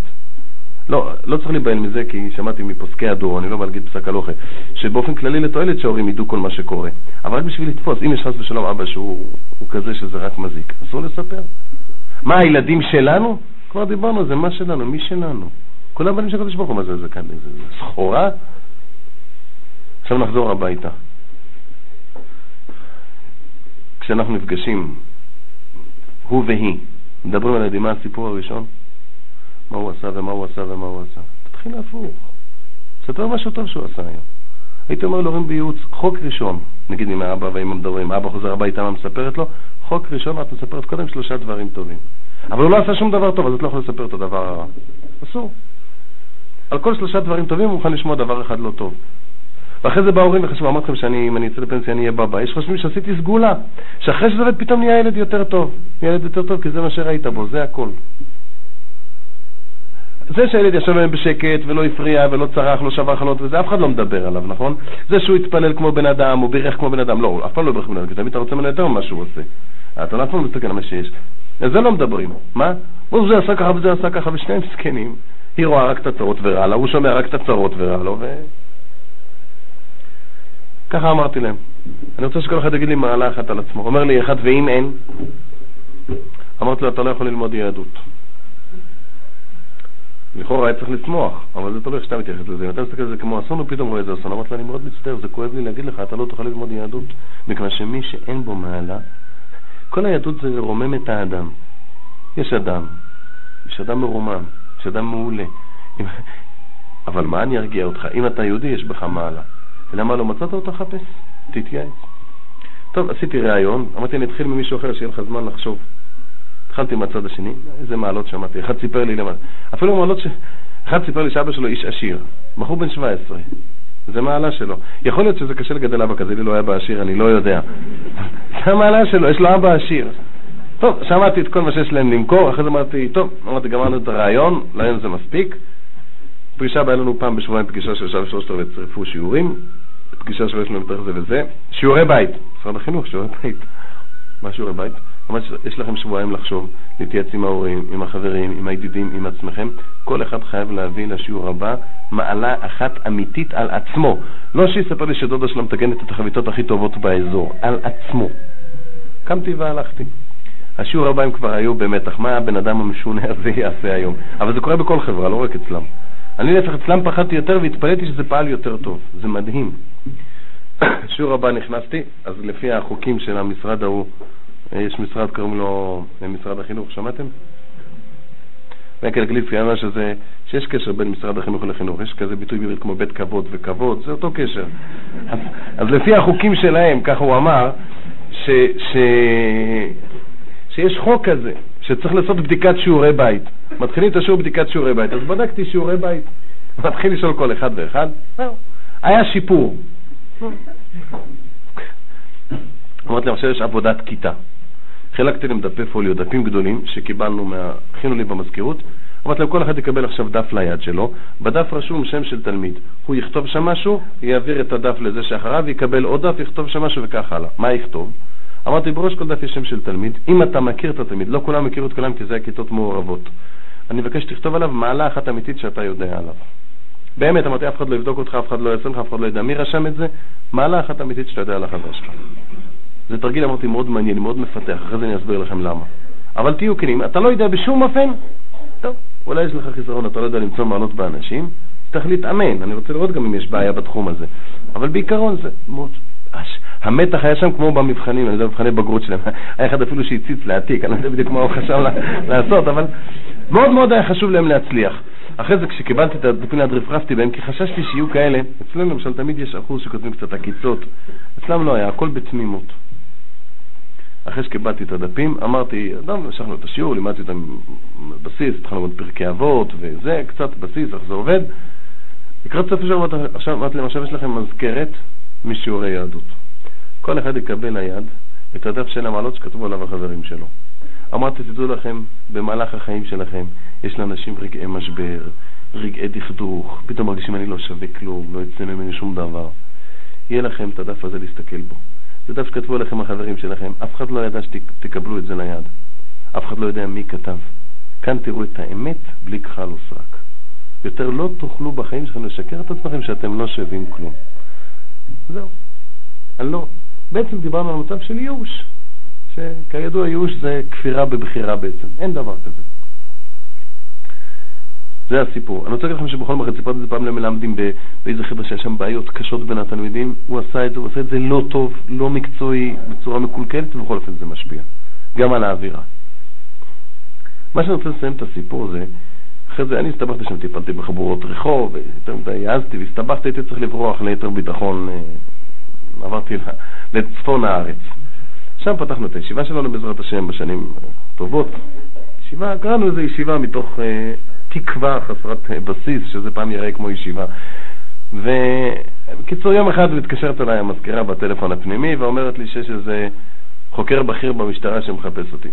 לא, לא צריך להיבהל מזה, כי שמעתי מפוסקי הדור, אני לא בא להגיד פסק הלוכה, שבאופן כללי לתועלת שההורים ידעו כל מה שקורה. אבל רק בשביל לתפוס, אם יש חס ושלום אבא שהוא כזה שזה רק מזיק, אסור לספר. מה, הילדים שלנו? כבר דיברנו, זה מה שלנו, מי שלנו? כולם בנים של הקדוש ברוך הוא, מה זה, זה כאן, זה סחורה? עכשיו נחזור הביתה. כשאנחנו נפגשים, הוא והיא, מדברים על מה הסיפור הראשון? מה הוא עשה ומה הוא עשה ומה הוא עשה. תתחיל להפוך. תספר משהו טוב שהוא עשה היום. הייתי אומר להורים בייעוץ, חוק ראשון, נגיד אם האבא והאמא מדברים, אבא חוזר הביתה, מה מספרת לו? חוק ראשון, את מספרת קודם שלושה דברים טובים. אבל הוא לא עשה שום דבר טוב, אז את לא יכולה לספר את הדבר הרע. אסור. על כל שלושה דברים טובים הוא מוכן לשמוע דבר אחד לא טוב. ואחרי זה באו הורים וחשבו, אמרתי לכם שאם אני אצא לפנסיה אני אהיה בבא. יש חושבים שעשיתי סגולה, שאחרי שזה עובד פתאום נהיה ילד יותר טוב. ילד יותר טוב כי זה מה שראית בו, זה הכל. זה שהילד ישב להם בשקט ולא הפריע ולא צרח, לא שבר חלות וזה, אף אחד לא מדבר עליו, נכון? זה שהוא התפלל כמו בן אדם, או בירך כמו בן אדם, לא, אף פעם לא בירך כמו בן אדם, כי תמיד אתה רוצה ממנו יותר ממה שהוא עושה. אתה אף פעם לא מסתכל על מה שיש. על זה לא מדברים. מה? הוא זה עשה ככה וזה עשה ככה, ושניהם זקנים. היא רואה רק את הצרות ורע לה, הוא שומע רק את הצרות ורע לו, ו... ככה אמרתי להם. אני רוצה שכל אחד יגיד לי מעלה אחת על עצמו. אומר לי אחד, ואם אין? אמרתי לו, אתה לא יכול ללמוד יהדות. לכאורה היה צריך לצמוח, אבל זה תלוי איך שאתה מתייחס לזה. אם אתה מסתכל על זה כמו אסון, ופתאום רואה איזה אסון, אמרתי לו, אני מאוד מצטער, זה כואב לי להגיד לך, אתה לא תוכל ללמוד יהדות. מכיוון שמי שאין בו מעלה, כל היהדות זה לרומם את האדם. יש אדם, יש אדם מרומם, יש אדם מעולה. אבל מה אני ארגיע אותך? אם אתה יהודי, יש בך מעלה. ולמה לא מצאת אותו? חפש, תתייעץ. טוב, עשיתי ראיון, אמרתי, אני אתחיל ממישהו אחר, שיהיה לך זמן לחשוב. התחלתי מהצד השני, איזה מעלות שמעתי. אחד סיפר לי למה, אפילו מעלות ש... אחד סיפר לי שאבא שלו איש עשיר, בחור בן 17, זה מעלה שלו. יכול להיות שזה קשה לגדל אבא כזה, לי לא היה אבא עשיר, אני לא יודע. זה המעלה שלו, יש לו אבא עשיר. טוב, שמעתי את כל מה שיש להם למכור, אחרי זה אמרתי, טוב, אמרתי, גמרנו את הרעיון, להיום זה מספיק. פגישה, היה לנו פעם בשבועיים פגישה של שעה ושלושת רבעי צירפו שיעורים, פגישה שלוש לנו יותר זה וזה, שיעורי בית, משרד החינוך, שיעורי בית. מה שיעורי בית? ממש יש לכם שבועיים לחשוב, להתייעץ עם ההורים, עם החברים, עם הידידים, עם עצמכם. כל אחד חייב להביא לשיעור הבא מעלה אחת אמיתית על עצמו. לא שיספר לי שדודה שלו מתקנת את החביתות הכי טובות באזור, על עצמו. קמתי והלכתי. השיעור הבא הם כבר היו במתח, מה הבן אדם המשונה הזה יעשה היום? אבל זה קורה בכל חברה, לא רק אצלם. אני להפך אצלם פחדתי יותר והתפלאתי שזה פעל יותר טוב. זה מדהים. שיעור הבא נכנסתי, אז לפי החוקים של המשרד ההוא, יש משרד, קוראים לו משרד החינוך, שמעתם? מייקל גליפי אמר שזה, שיש קשר בין משרד החינוך לחינוך, יש כזה ביטוי בעברית כמו בית כבוד וכבוד, זה אותו קשר. אז, אז לפי החוקים שלהם, ככה הוא אמר, ש, ש, שיש חוק כזה, שצריך לעשות בדיקת שיעורי בית. מתחילים את השיעור בדיקת שיעורי בית, אז בדקתי שיעורי בית. מתחיל לשאול כל אחד ואחד, היה שיפור. אמרתי להם, עכשיו יש עבודת כיתה. חילקתי להם דפי פוליו, דפים גדולים שקיבלנו, הכינו לי במזכירות. אמרתי להם, כל אחד יקבל עכשיו דף ליד שלו, בדף רשום שם של תלמיד. הוא יכתוב שם משהו, יעביר את הדף לזה שאחריו, יקבל עוד דף, יכתוב שם משהו וכך הלאה. מה יכתוב? אמרתי, בראש כל דף יש שם של תלמיד. אם אתה מכיר את התלמיד, לא כולם מכירו את כולם כי זה היה כיתות מעורבות. אני מבקש שתכתוב עליו מעלה אחת אמיתית שאתה יודע עליו. באמת, אמרתי, אף אחד לא יבדוק אותך, אף אחד לא יעשה לך, אף אחד לא ידע מי רשם את זה, מעלה אחת אמיתית שאתה יודע על החבר שלך. זה תרגיל, אמרתי, מאוד מעניין, מאוד מפתח, אחרי זה אני אסביר לכם למה. אבל תהיו כנים, אתה לא יודע בשום אופן, טוב, אולי יש לך חיסרון, אתה לא יודע למצוא מעלות באנשים, צריך להתאמן, אני רוצה לראות גם אם יש בעיה בתחום הזה. אבל בעיקרון זה מאוד... המתח היה שם כמו במבחנים, אני יודע, במבחני בגרות שלהם. היה אחד אפילו שהציץ להעתיק, אני לא יודע בדיוק מה הוא חשב לעשות, אבל מאוד מאוד היה חשוב להם להצליח. אחרי זה כשקיבלתי את הדפים ליד רפרפתי בהם, כי חששתי שיהיו כאלה, אצלנו למשל תמיד יש אחוז שכותבים קצת עקיצות, אצלם לא היה, הכל בתמימות. אחרי שקיבלתי את הדפים, אמרתי, אדם, המשכנו את השיעור, לימדתי אותם בסיס, התחלנו ללמוד פרקי אבות וזה, קצת בסיס, איך זה עובד. לקראת סוף השבוע, עכשיו אמרתי להם, עכשיו יש לכם מזכרת משיעורי יהדות. כל אחד יקבל ליד את הדף של המעלות שכתבו עליו החברים שלו. אמרתי, תדעו לכם, במהלך החיים שלכם יש לאנשים רגעי משבר, רגעי דכדוך, פתאום מרגישים אני לא שווה כלום, לא יצא ממני שום דבר. יהיה לכם את הדף הזה להסתכל בו. זה דף שכתבו עליכם החברים שלכם, אף אחד לא ידע שתקבלו את זה ליד. אף אחד לא יודע מי כתב. כאן תראו את האמת בלי כחל וסרק. יותר לא תוכלו בחיים שלכם לשקר את עצמכם שאתם לא שווים כלום. זהו. אני לא. בעצם דיברנו על מצב של ייאוש, שכידוע ייאוש זה כפירה בבחירה בעצם, אין דבר כזה. זה הסיפור. אני רוצה להגיד לכם שבכל מקרה, סיפרתי את זה פעם למלמדים באיזה חבר'ה שהיה שם בעיות קשות בין התלמידים, הוא עשה את זה, הוא עשה את זה לא טוב, לא מקצועי, בצורה מקולקלת, ובכל אופן זה משפיע. גם על האווירה. מה שאני רוצה לסיים את הסיפור זה, אחרי זה אני הסתבכתי שם, טיפלתי בחבורות רחוב, יותר מדי העזתי והסתבכתי, הייתי צריך לברוח ליתר ביטחון, אה, עברתי לצפון הארץ. שם פתחנו את הישיבה שלנו בעזרת השם בשנים טובות. ישיבה, קראנו איזו ישיבה מתוך אה, תקווה חסרת בסיס, שזה פעם יראה כמו ישיבה. ובקיצור, יום אחד מתקשרת אליי המזכירה בטלפון הפנימי ואומרת לי שיש איזה חוקר בכיר במשטרה שמחפש אותי.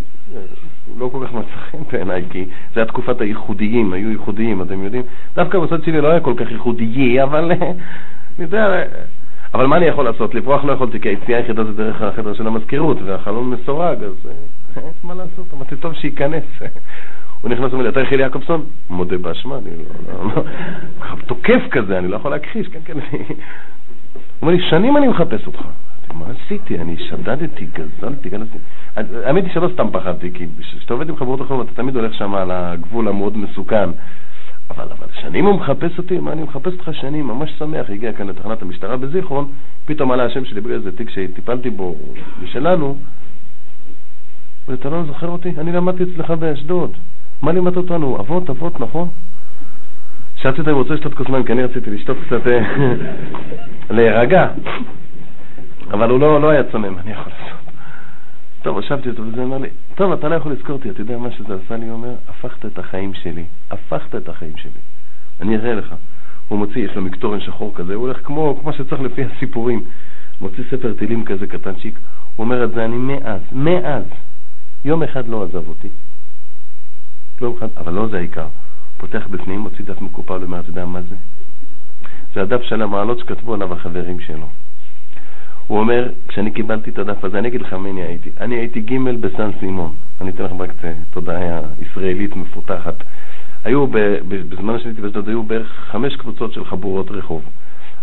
הוא לא כל כך מצא חן בעיניי, כי זה היה תקופת הייחודיים, היו ייחודיים, אתם יודעים? דווקא בצד שלי לא היה כל כך ייחודי, אבל אני יודע, אבל מה אני יכול לעשות? לברוח לא יכולתי, כי היציאה היחידה זה דרך החדר של המזכירות, והחלון מסורג, אז אין אה, מה לעשות, אמרתי, טוב שייכנס. הוא נכנס ואומר לי, אתה יחיל יעקובסון? מודה באשמה, אני לא, לא, לא, תוקף כזה, אני לא יכול להכחיש, כן, כן. הוא אומר לי, שנים אני מחפש אותך. מה עשיתי? אני שדדתי, גזלתי, גזלתי. האמת היא שלא סתם פחדתי, כי כשאתה עובד עם חברות אחרות, אתה תמיד הולך שם על הגבול המאוד מסוכן. אבל, אבל שנים הוא מחפש אותי, מה אני מחפש אותך שנים, ממש שמח, הגיע כאן לתחנת המשטרה בזיכרון, פתאום עלה השם שלי בגלל איזה תיק שטיפלתי בו, משלנו, ואתה לא זוכר אותי? אני למדתי אצלך באשדוד. מה לימדת אותנו? אבות, אבות, נכון? שאלתי אותה אם רוצה לשתות כוס מים, כי אני רציתי לשתות קצת, אה, להירגע. אבל הוא לא, לא היה צונן, אני יכול לעשות. טוב, הושבתי אותו וזה אומר לי, טוב, אתה לא יכול לזכור אותי, אתה יודע מה שזה עשה לי? הוא אומר, הפכת את החיים שלי, הפכת את החיים שלי. אני אראה לך. הוא מוציא, יש לו מקטורן שחור כזה, הוא הולך כמו, כמו שצריך לפי הסיפורים. מוציא ספר טילים כזה קטנצ'יק, הוא אומר את זה אני מאז, מאז, יום אחד לא עזב אותי. יום אחד, אבל לא זה העיקר. פותח בפנים, מוציא דף מקופל ואומר, אתה יודע מה זה? זה הדף של המעלות שכתבו עליו החברים שלו. הוא אומר, כשאני קיבלתי את הדף הזה, אני אגיד לך מי אני הייתי. אני הייתי ג' בסן סימון. אני אתן לכם רק קצת תודעה ישראלית מפותחת. היו, בזמן שהייתי באשדוד, היו בערך חמש קבוצות של חבורות רחוב.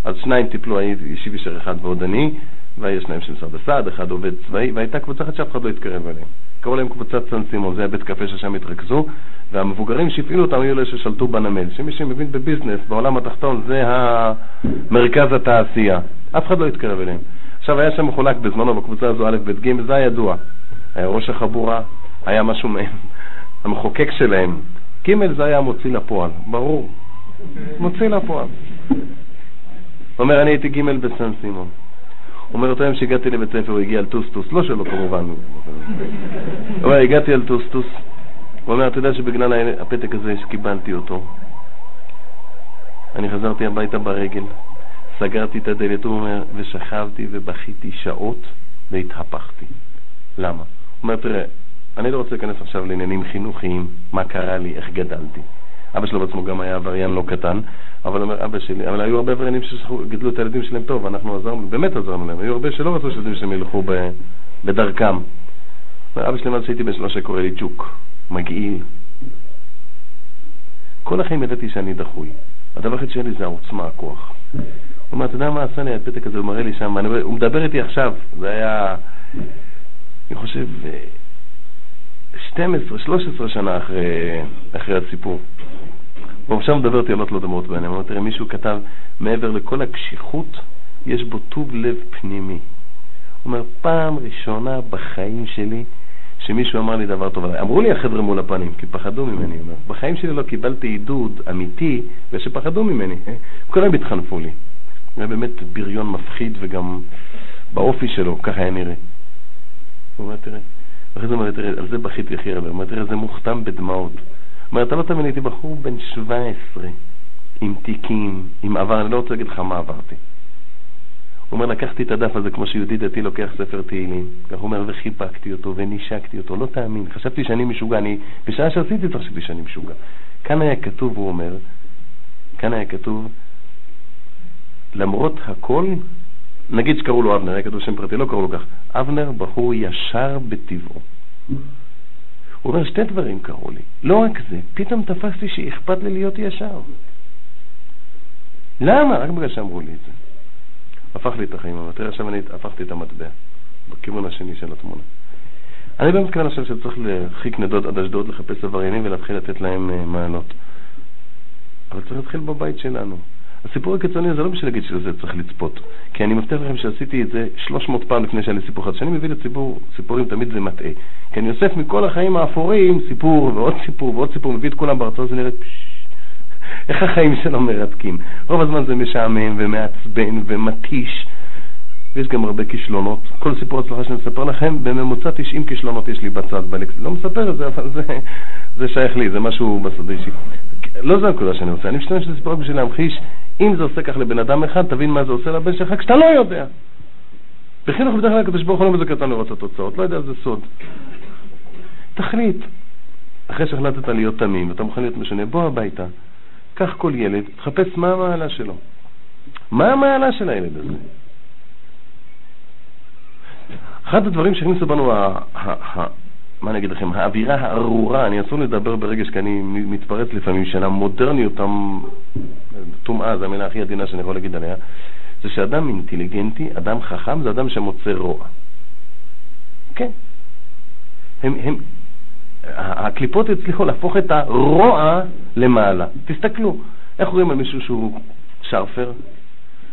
אז שניים טיפלו, ישיב ישר אחד ועוד אני, שניים של משרד הסעד, אחד עובד צבאי, והייתה קבוצה אחת שאף אחד לא התקרב אליהם. קראו להם קבוצת סן סימון, זה היה בית קפה ששם התרכזו, והמבוגרים שהפעילו אותם היו אלה ששלטו בנמל, שמי שמבין בביזנס, בעולם התחתון, זה מרכז התעשייה. אף אחד לא התקרב אליהם. עכשיו, היה שם מחולק בזמנו בקבוצה הזו א', ב', ג', זה היה ידוע. היה ראש החבורה, היה משהו מהם, המחוקק שלהם. ג' זה היה מוציא לפועל, ברור. מוציא לפועל. אומר, אני הייתי ג' בסן סימון. אומר, אותו יום שהגעתי לבית ספר, הוא הגיע על טוסטוס, לא שלו כמובן. הוא אומר, הגעתי על טוסטוס. הוא אומר, אתה יודע שבגלל הפתק הזה שקיבלתי אותו, אני חזרתי הביתה ברגל. סגרתי את הדלת, הוא אומר, ושכבתי ובכיתי שעות והתהפכתי. למה? הוא אומר, תראה, אני לא רוצה להיכנס עכשיו לעניינים חינוכיים, מה קרה לי, איך גדלתי. אבא שלו בעצמו גם היה עבריין לא קטן, אבל אומר אבא שלי, אבל היו הרבה עבריינים שגידלו את הילדים שלהם טוב, אנחנו עזרנו, באמת עזרנו להם, היו הרבה שלא רצו שהילדים שלהם ילכו בדרכם. אבא שלי אמר שהייתי בן שלוש שקורא לי ג'וק, מגעיל. כל החיים ידעתי שאני דחוי. הדבר היחיד שלי זה העוצמה, הכוח. הוא אומר, אתה יודע מה עשה לי הפתק הזה? הוא מראה לי שם, הוא מדבר איתי עכשיו, זה היה, אני חושב, 12, 13 שנה אחרי, אחרי הסיפור. הוא עכשיו מדבר אותי לא דמות בעיניים. הוא תראה, מישהו כתב, מעבר לכל הקשיחות, יש בו טוב לב פנימי. הוא אומר, פעם ראשונה בחיים שלי שמישהו אמר לי דבר טוב עליי. אמרו לי החבר'ה מול הפנים, כי פחדו ממני. אומר. בחיים שלי לא קיבלתי עידוד אמיתי, ושפחדו ממני. כולם התחנפו לי. הוא באמת בריון מפחיד וגם באופי שלו, ככה היה נראה. הוא אומר, תראה, ואחרי זה הוא אומר, תראה, על זה בכיתי הכי הרבה. הוא אומר, תראה, זה מוכתם בדמעות. הוא אומר, אתה לא תמיד הייתי בחור בן 17, עם תיקים, עם עבר, אני לא רוצה להגיד לך מה עברתי. הוא אומר, לקחתי את הדף הזה כמו שיהודי דתי לוקח ספר תהילים. כך הוא אומר, וחיבקתי אותו ונישקתי אותו, לא תאמין. חשבתי שאני משוגע, אני, בשעה שעשיתי את זה חשבתי שאני משוגע. כאן היה כתוב, הוא אומר, כאן היה כתוב, למרות הכל, נגיד שקראו לו אבנר, היה כתוב שם פרטי, לא קראו לו כך, אבנר בחור ישר בטבעו. הוא אומר, שתי דברים קרו לי. לא רק זה, פתאום תפסתי שאכפת לי להיות ישר. למה? רק בגלל שאמרו לי את זה. הפך לי את החיים, אבל תראה, עכשיו אני הפכתי את המטבע, בכיוון השני של התמונה. אני באמת כאן חושב שצריך להרחיק נדוד עד אשדוד, לחפש עבריינים ולהתחיל לתת להם uh, מעלות. אבל צריך להתחיל בבית שלנו. הסיפור הקיצוני הזה לא בשביל להגיד שזה צריך לצפות, כי אני מבטיח לכם שעשיתי את זה 300 פעם לפני שהיה לי סיפור אחד. כשאני מביא לציבור סיפורים תמיד זה מטעה. כי אני אוסף מכל החיים האפורים סיפור ועוד סיפור ועוד סיפור, מביא את כולם בהרצאות, זה נראה איך החיים שלו מרתקים. רוב הזמן זה משעמם ומעצבן ומתיש, ויש גם הרבה כישלונות. כל סיפור הצלחה שאני מספר לכם, בממוצע 90 כישלונות יש לי בצד בלקס. לא מספר את זה, אבל זה, זה שייך לי, זה משהו בסוד אישי. לא זו הנקודה שאני רוצה, אני משתמש בסיפור בשביל להמחיש אם זה עושה כך לבן אדם אחד, תבין מה זה עושה לבן שלך כשאתה לא יודע. בחינוך בדרך כלל הקדוש ברוך הוא לא מזכה אותנו לראות את התוצאות, לא יודע, זה סוד. תחליט. אחרי שהחלטת להיות תמים ואתה מוכן להיות משנה, בוא הביתה, קח כל ילד, תחפש מה המעלה שלו. מה המעלה של הילד הזה? אחד הדברים שהכניסו בנו, מה אני אגיד לכם, האווירה הארורה, אני אסור לדבר ברגש כי אני מתפרץ לפעמים, של המודרניות, טומאה, זו המילה הכי עדינה שאני יכול להגיד עליה, זה שאדם אינטליגנטי, אדם חכם, זה אדם שמוצא רוע. כן. הם, הם, הקליפות הצליחו להפוך את הרוע למעלה. תסתכלו, איך רואים על מישהו שהוא שרפר?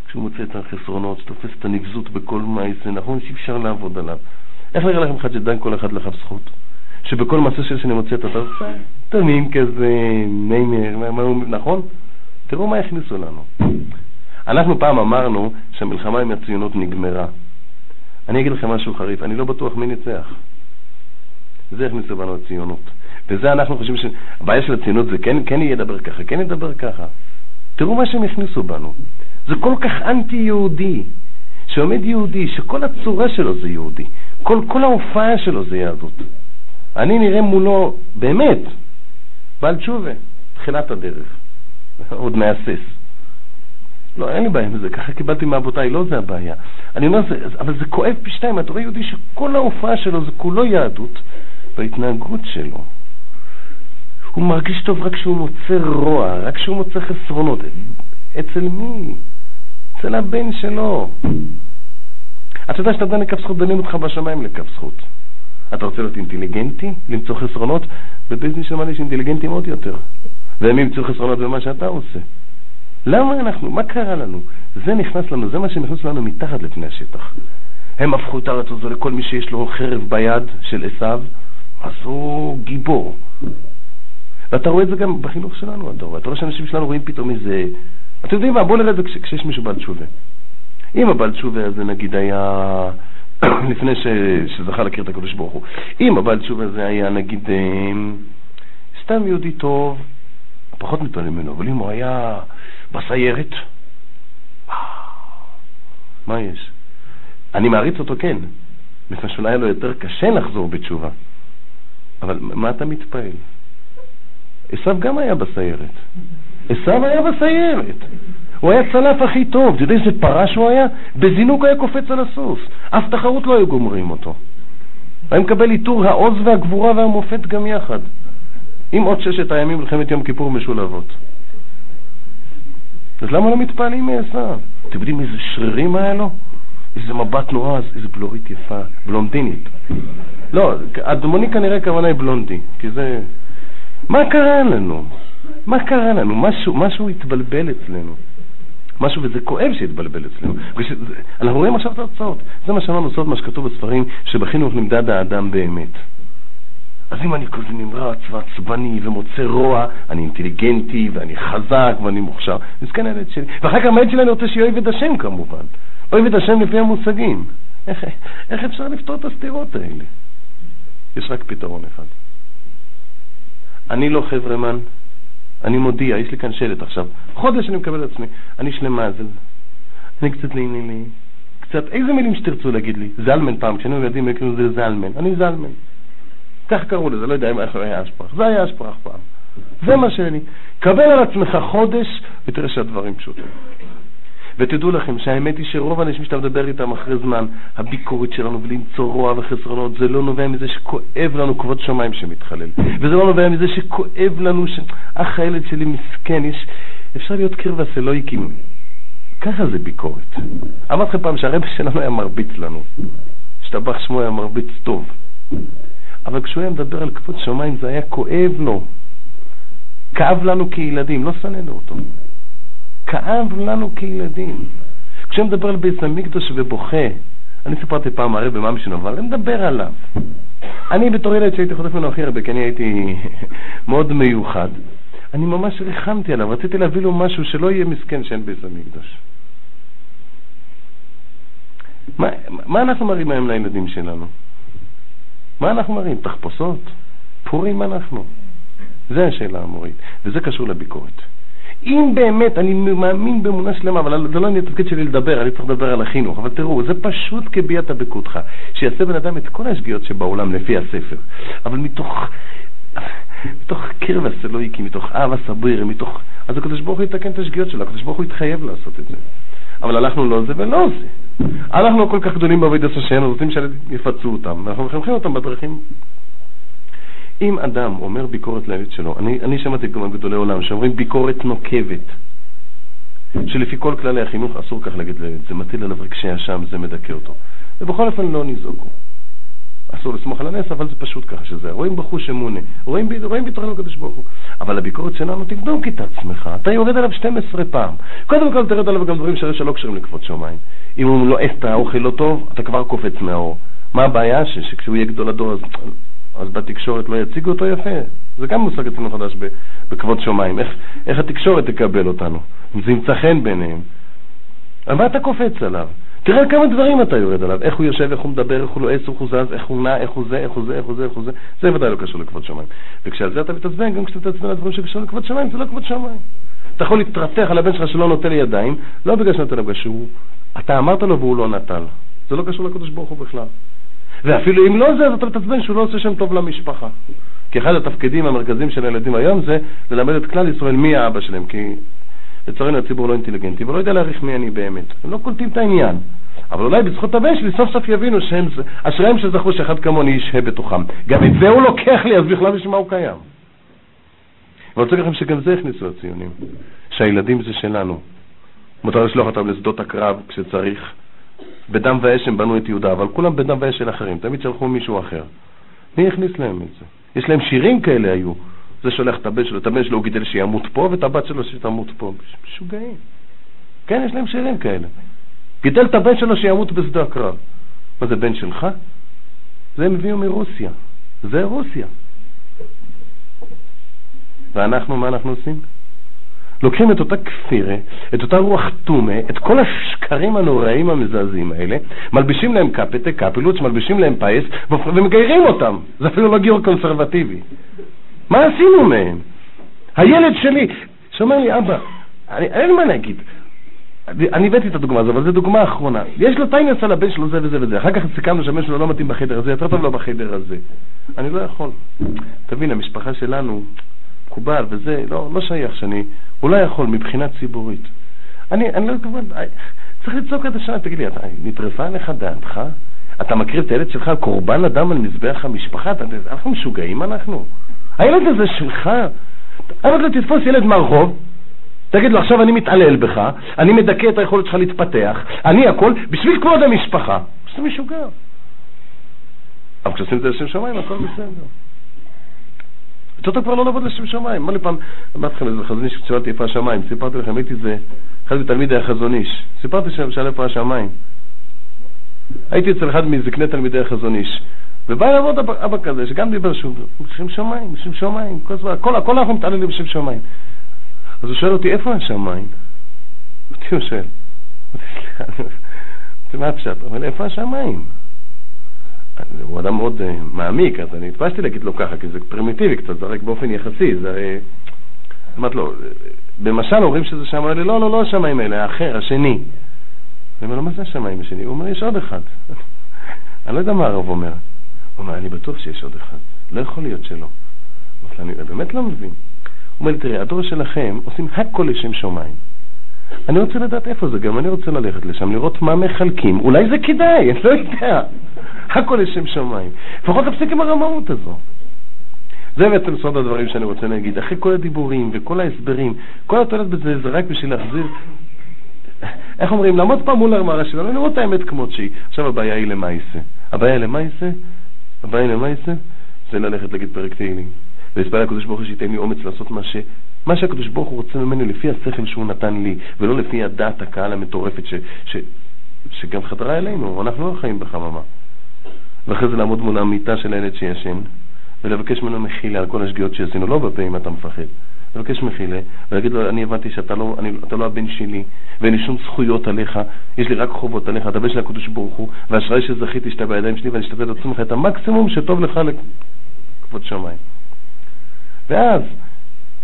כשהוא מוצא את החסרונות, שתופס את הנבזות בכל מעשה, נכון? שאי אפשר לעבוד עליו. איך נראה לכם אחד שדן כל אחד לכף זכות? שבכל מעשה של שאני מוצא את אתה תמים כזה, מיימר, נכון? תראו מה הכניסו לנו. אנחנו פעם אמרנו שהמלחמה עם הציונות נגמרה. אני אגיד לכם משהו חריף, אני לא בטוח מי ניצח. זה הכניסו בנו הציונות. וזה אנחנו חושבים שהבעיה של הציונות זה כן, כן ידבר ככה, כן ידבר ככה. תראו מה שהם הכניסו בנו. זה כל כך אנטי-יהודי, שעומד יהודי, שכל הצורה שלו זה יהודי, כל, כל ההופעה שלו זה יהדות. אני נראה מולו, באמת, בעל תשובה, תחילת הדרך, עוד מהסס. לא, אין לי בעיה עם זה, ככה קיבלתי מאבותיי, לא זה הבעיה. אני אומר, זה, אבל זה כואב פי שתיים, אתה רואה יהודי שכל ההופעה שלו זה כולו יהדות, בהתנהגות שלו. הוא מרגיש טוב רק כשהוא מוצא רוע, רק כשהוא מוצא חסרונות. אצל מי? אצל הבן שלו. אתה יודע שאתה דן לכף זכות, דנים אותך בשמיים לכף זכות. אתה רוצה להיות אינטליגנטי, למצוא חסרונות? בביזנס של יש אינטליגנטים עוד יותר. והם ימצאו חסרונות במה שאתה עושה. למה אנחנו, מה קרה לנו? זה נכנס לנו, זה מה שנכנס לנו מתחת לפני השטח. הם הפכו את הארץ הזו לכל מי שיש לו חרב ביד של עשיו, אז הוא גיבור. ואתה רואה את זה גם בחינוך שלנו, אתה רואה. שאנשים שלנו רואים פתאום איזה... אתם יודעים מה, בואו נראה את זה כשיש מישהו בעל תשובה. אם הבעל תשובה הזה נגיד היה, לפני ש... שזכה להכיר את הקדוש ברוך הוא, אם הבעל תשובה הזה היה נגיד אה, סתם יהודי טוב, פחות מתפללים ממנו, אבל אם הוא היה בסיירת, מה יש? אני מעריץ אותו כן, מפני שאולי היה לו יותר קשה לחזור בתשובה, אבל מה אתה מתפעל? עשו גם היה בסיירת. עשו היה בסיירת. הוא היה צלף הכי טוב. אתה יודע איזה פרש הוא היה? בזינוק היה קופץ על הסוס. אף תחרות לא היו גומרים אותו. היה מקבל עיטור העוז והגבורה והמופת גם יחד. עם עוד ששת הימים מלחמת יום כיפור משולבות. אז למה לא מתפעלים מעשיו? אתם יודעים איזה שרירים היה לו? איזה מבט נועז, איזה בלורית יפה, בלונדינית. לא, אדמוני כנראה הכוונה היא בלונדי, כי זה... מה קרה לנו? מה קרה לנו? משהו, משהו התבלבל אצלנו. משהו, וזה כואב שהתבלבל אצלנו. אנחנו רואים עכשיו את התוצאות. זה מה שאמרנו, סוד מה שכתוב בספרים, שבחינוך נמדד האדם באמת. אז אם אני כזה נמרץ ועצבני ומוצא רוע, אני אינטליגנטי ואני חזק ואני מוכשר, מסכן הילד שלי. ואחר כך מהילד שלי אני רוצה שיהיה עבד השם כמובן. עבד השם לפי המושגים. איך, איך אפשר לפתור את הסתירות האלה? יש רק פתרון אחד. אני לא חברמן, אני מודיע, יש לי כאן שלט עכשיו. חודש אני מקבל את עצמי, אני שלמזל. אני קצת לענייני, קצת, איזה מילים שתרצו להגיד לי. זלמן פעם, כשהיינו ילדים יקראו לזה זלמן. אני זלמן. כך קראו לזה, לא יודע אם היה אשפרח. זה היה אשפרח פעם. זה מה שאני. קבל על עצמך חודש ותראה שהדברים פשוטים. ותדעו לכם שהאמת היא שרוב האנשים שאתה מדבר איתם אחרי זמן, הביקורת שלנו ולמצוא רוע וחסרונות, זה לא נובע מזה שכואב לנו כבוד שמיים שמתחלל. וזה לא נובע מזה שכואב לנו ש... אח הילד שלי מסכן, יש... אפשר להיות קרבה סלויקים. ככה זה ביקורת. אמרתי לכם פעם שהרבא שלנו היה מרביץ לנו. השתבח שמו היה מרביץ טוב. אבל כשהוא היה מדבר על כבוד שמיים זה היה כואב לו. כאב לנו כילדים, לא שנאנו אותו. כאב לנו כילדים. כשאני מדבר על בית המקדוש ובוכה, אני סיפרתי פעם הרי במה משנו, אבל אני מדבר עליו. אני בתור ילד שהייתי חוטף ממנו הכי הרבה, כי אני הייתי מאוד מיוחד, אני ממש ריחמתי עליו, רציתי להביא לו משהו שלא יהיה מסכן שאין בית המקדוש. מה, מה אנחנו מראים היום לילדים שלנו? מה אנחנו מראים? תחפושות? פורים אנחנו? זה השאלה המורית, וזה קשור לביקורת. אם באמת, אני מאמין באמונה שלמה, אבל זה לא אני התפקיד שלי לדבר, אני צריך לדבר על החינוך, אבל תראו, זה פשוט כביעת הבקותך, שיעשה בן אדם את כל השגיאות שבעולם לפי הספר, אבל מתוך, מתוך קרבה סלויקי, מתוך אהבה סביר, מתוך... אז הקדוש ברוך הוא יתקן את השגיאות שלו, הקדוש ברוך הוא יתחייב לעשות את זה. אבל אנחנו לא זה ולא זה. אנחנו כל כך גדולים בעבודת השם, רוצים שיפצו אותם, ואנחנו מחנכים אותם בדרכים אם אדם אומר ביקורת לילד שלו, אני, אני שמעתי גם גדולי עולם שאומרים ביקורת נוקבת, שלפי כל כללי החינוך אסור כך להגיד לילד, זה מטיל עליו רגשי אשם, זה מדכא אותו. ובכל אופן לא ניזוקו. אסור לסמוך על הנס, אבל זה פשוט ככה שזה. רואים בחוש אמונה, רואים, רואים בתורנו הקדוש ברוך הוא. אבל הביקורת שלנו, תבדוק את עצמך, אתה יורד עליו 12 פעם. קודם כל תרד עליו גם דברים שלא קשרים לכבוד שמיים. אם הוא לועס את האוכל לא טוב, אתה כבר קופץ מהאור. מה הבעיה? שכשהוא יהיה גדול הדור, אז אז בתקשורת לא יציגו אותו יפה. זה גם מושג אצלנו חדש בכבוד שמיים. איך, איך התקשורת תקבל אותנו? אם זה ימצא חן ביניהם. על מה אתה קופץ עליו? תראה כמה דברים אתה יורד עליו, איך הוא יושב, איך הוא מדבר, איך הוא לועס, איך הוא זז, איך הוא נע, איך הוא זה, איך הוא זה, איך הוא זה, איך הוא זה, זה ודאי לא קשור לכבוד שמיים. וכשעל זה אתה מתעצבן, גם כשאתה מתעצבן על דברים שקשורים לכבוד שמיים, זה לא כבוד שמיים. אתה יכול להתרתח על הבן שלך שלא נוטל ידיים, לא בגלל שנותן לו, בגלל שהוא, אתה אמרת לו והוא לא נטל. זה לא קשור לקדוש ברוך הוא בכלל. ואפילו אם לא זה, אז אתה מתעצבן שהוא לא עושה שם טוב למשפחה. כי אחד התפקידים המרכזיים של הילדים היום זה ללמד את כלל ישראל מי האבא שלהם, כי לצערנו הציבור לא אינטליגנטי ולא יודע להעריך מי אני באמת. הם לא קולטים את העניין. אבל אולי בזכות הבן שלי סוף סוף יבינו שהם, אשריהם שזכו שאחד כמוני ישהה בתוכם. גם את זה הוא לוקח לי, אז בכלל בשביל מה הוא קיים? אני רוצה לכם שגם זה הכניסו הציונים, שהילדים זה שלנו. מותר לשלוח אותם לשדות הקרב כשצריך, בדם ואש הם בנו את יהודה, אבל כולם בדם ואש של אחרים, תמיד שלחו מישהו אחר. מי הכניס להם את זה? יש להם שירים כאלה היו. זה שולח את הבן שלו, את הבן שלו הוא גידל שימות פה, ואת הבת שלו שתמות פה. משוגעים. כן, יש להם שירים כאלה. גידל את הבן שלו שימות בשדה הקרב. מה זה בן שלך? זה הם הביאו מרוסיה. זה רוסיה. ואנחנו, מה אנחנו עושים? לוקחים את אותה כפירה, את אותה רוח טומה, את כל השקרים הנוראים המזעזעים האלה, מלבישים להם קפוטה, קפלוש, מלבישים להם פייס, ומגיירים אותם. זה אפילו לא גיור קונסרבטיבי. מה עשינו מהם? הילד שלי, שאומר לי, אבא, אני, אין מה להגיד. אני הבאתי את הדוגמה הזו, אבל זו דוגמה אחרונה. יש לו טיינעס על הבן שלו זה וזה וזה. אחר כך סיכמנו שהבן שלו לא מתאים בחדר הזה, יותר טוב לו בחדר הזה. אני לא יכול. תבין, המשפחה שלנו, מקובל וזה, לא, לא שייך שאני, הוא לא יכול מבחינה ציבורית. אני, אני לא מתכוון, צריך לצעוק את השנה, תגיד לי, אתה, נטרפה עליך דעתך? אתה מקריב את הילד שלך על קורבן אדם על מזבח המשפחה? אתה, אנחנו משוגעים אנחנו? הילד הזה שלך, אבל לא תתפוס ילד מהרחוב, תגיד לו, עכשיו אני מתעלל בך, אני מדכא את היכולת שלך להתפתח, אני הכל, בשביל כבוד המשפחה. שאתה משוגע. אבל כשעושים את זה לשם שמיים, הכל בסדר. יותר כבר לא לעבוד לשם שמיים. אמר לי פעם, אמרתי לכם איזה חזון איש כששאלתי איפה השמיים, סיפרתי לכם, הייתי זה, אחד מתלמידי החזון איש, סיפרתי שם שאלה איפה השמיים. הייתי אצל אחד מזקני תלמידי החזון איש, ובא לעבוד אבא, אבא כזה, שגם דיבר שוב, בשם שמיים, בשם שמיים, כל הזמן, הכל, הכל אנחנו מתעללים בשם שמיים. אז הוא שואל אותי, איפה השמיים? אותי הוא שואל. סליחה, מה הפשט? אבל איפה השמיים? הוא אדם מאוד uh, מעמיק, אז אני התפשתי להגיד לו ככה, כי זה פרימיטיבי קצת, זה רק באופן יחסי, זה הרי... אמרתי לו, במשל אומרים שזה אומר לי, לא, לא, לא השמיים האלה, האחר, השני. אני אומר לו, מה זה השמיים השני? הוא אומר, יש עוד אחד. אני לא יודע מה הרב אומר. הוא אומר, אני בטוח שיש עוד אחד, לא יכול להיות שלא. אמרתי אני באמת לא מבין. הוא אומר לי, תראה, הדור שלכם עושים הכל לשם שמיים. אני רוצה לדעת איפה זה, גם אני רוצה ללכת לשם, לראות מה מחלקים. אולי זה כדאי, אני לא יודע. הכל לשם שמיים. לפחות תפסיק עם הרמאות הזו. זה בעצם סוד הדברים שאני רוצה להגיד. אחרי כל הדיבורים וכל ההסברים, כל התועלת בזה זה רק בשביל להחזיר, איך אומרים, לעמוד פעם מול המראה שלנו, לראות את האמת כמות שהיא. עכשיו הבעיה היא למעשה. הבעיה למעשה, הבעיה למעשה, זה ללכת להגיד פרק תהילים. ולהתפלל לקדוש ברוך הוא שייתן לי אומץ לעשות מה ש... מה שהקדוש ברוך הוא רוצה ממני לפי השכל שהוא נתן לי, ולא לפי הדעת הקהל המטורפת ש... ש... שגם חדרה אלינו, אנחנו לא חיים בחממה. ואחרי זה לעמוד מול המיטה של הילד שישן, ולבקש ממנו מחילה על כל השגיאות שעשינו, לא בפה אם אתה מפחד. לבקש מחילה, ולהגיד לו, אני הבנתי שאתה לא, אני, אתה לא הבן שלי, ואין לי שום זכויות עליך, יש לי רק חובות עליך, אתה בן של הקדוש ברוך הוא, ואשראי שזכיתי שאתה בידיים שלי, ואני אשתתף את עצמך את המקסימום שטוב לך לכבוד שמיים. ואז,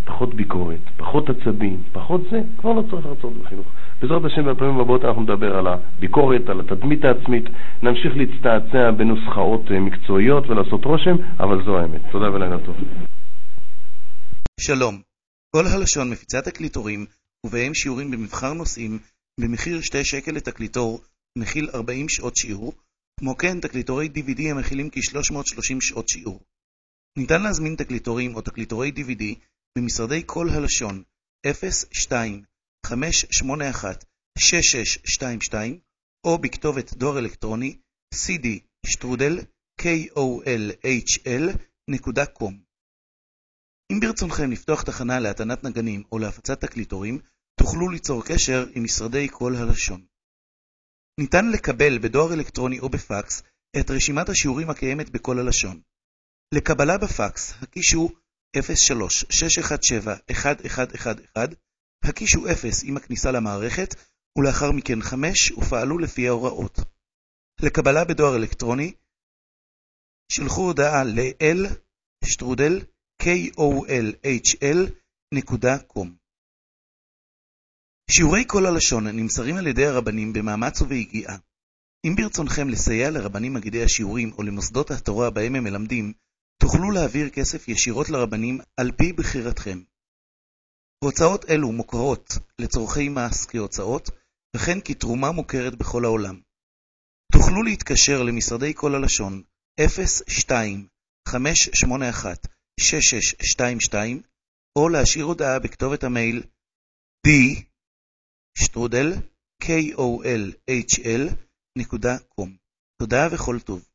פחות ביקורת, פחות עצבים, פחות זה, כבר לא צריך להרצות בחינוך. בעזרת השם בפעמים הבאות אנחנו נדבר על הביקורת, על התדמית העצמית, נמשיך להצטעצע בנוסחאות אה, מקצועיות ולעשות רושם, אבל זו האמת. תודה ולילה טוב. שלום, כל הלשון מפיצה תקליטורים, ובהם שיעורים במבחר נושאים, במחיר 2 שקל לתקליטור, מכיל 40 שעות שיעור, כמו כן תקליטורי DVD המכילים כ-330 שעות שיעור. ניתן להזמין תקליטורים או תקליטורי DVD במשרדי כל הלשון 02-581-6622 או בכתובת דואר אלקטרוני cd-kolhl.com. אם ברצונכם לפתוח תחנה להטענת נגנים או להפצת תקליטורים, תוכלו ליצור קשר עם משרדי כל הלשון. ניתן לקבל בדואר אלקטרוני או בפקס את רשימת השיעורים הקיימת בכל הלשון. לקבלה בפקס, הקישו 03-617-1111, הקישו 0 עם הכניסה למערכת, ולאחר מכן 5 ופעלו לפי ההוראות. לקבלה בדואר אלקטרוני, שלחו הודעה ל-l שטרודל kolhl.com שיעורי כל הלשון נמסרים על ידי הרבנים במאמץ וביגיעה. אם ברצונכם לסייע לרבנים מגידי השיעורים או למוסדות התורה בהם הם מלמדים, תוכלו להעביר כסף ישירות לרבנים על פי בחירתכם. הוצאות אלו מוכרות לצורכי מס כהוצאות, וכן כתרומה מוכרת בכל העולם. תוכלו להתקשר למשרדי כל הלשון 02-581-6622 או להשאיר הודעה בכתובת המייל d תודה וכל טוב.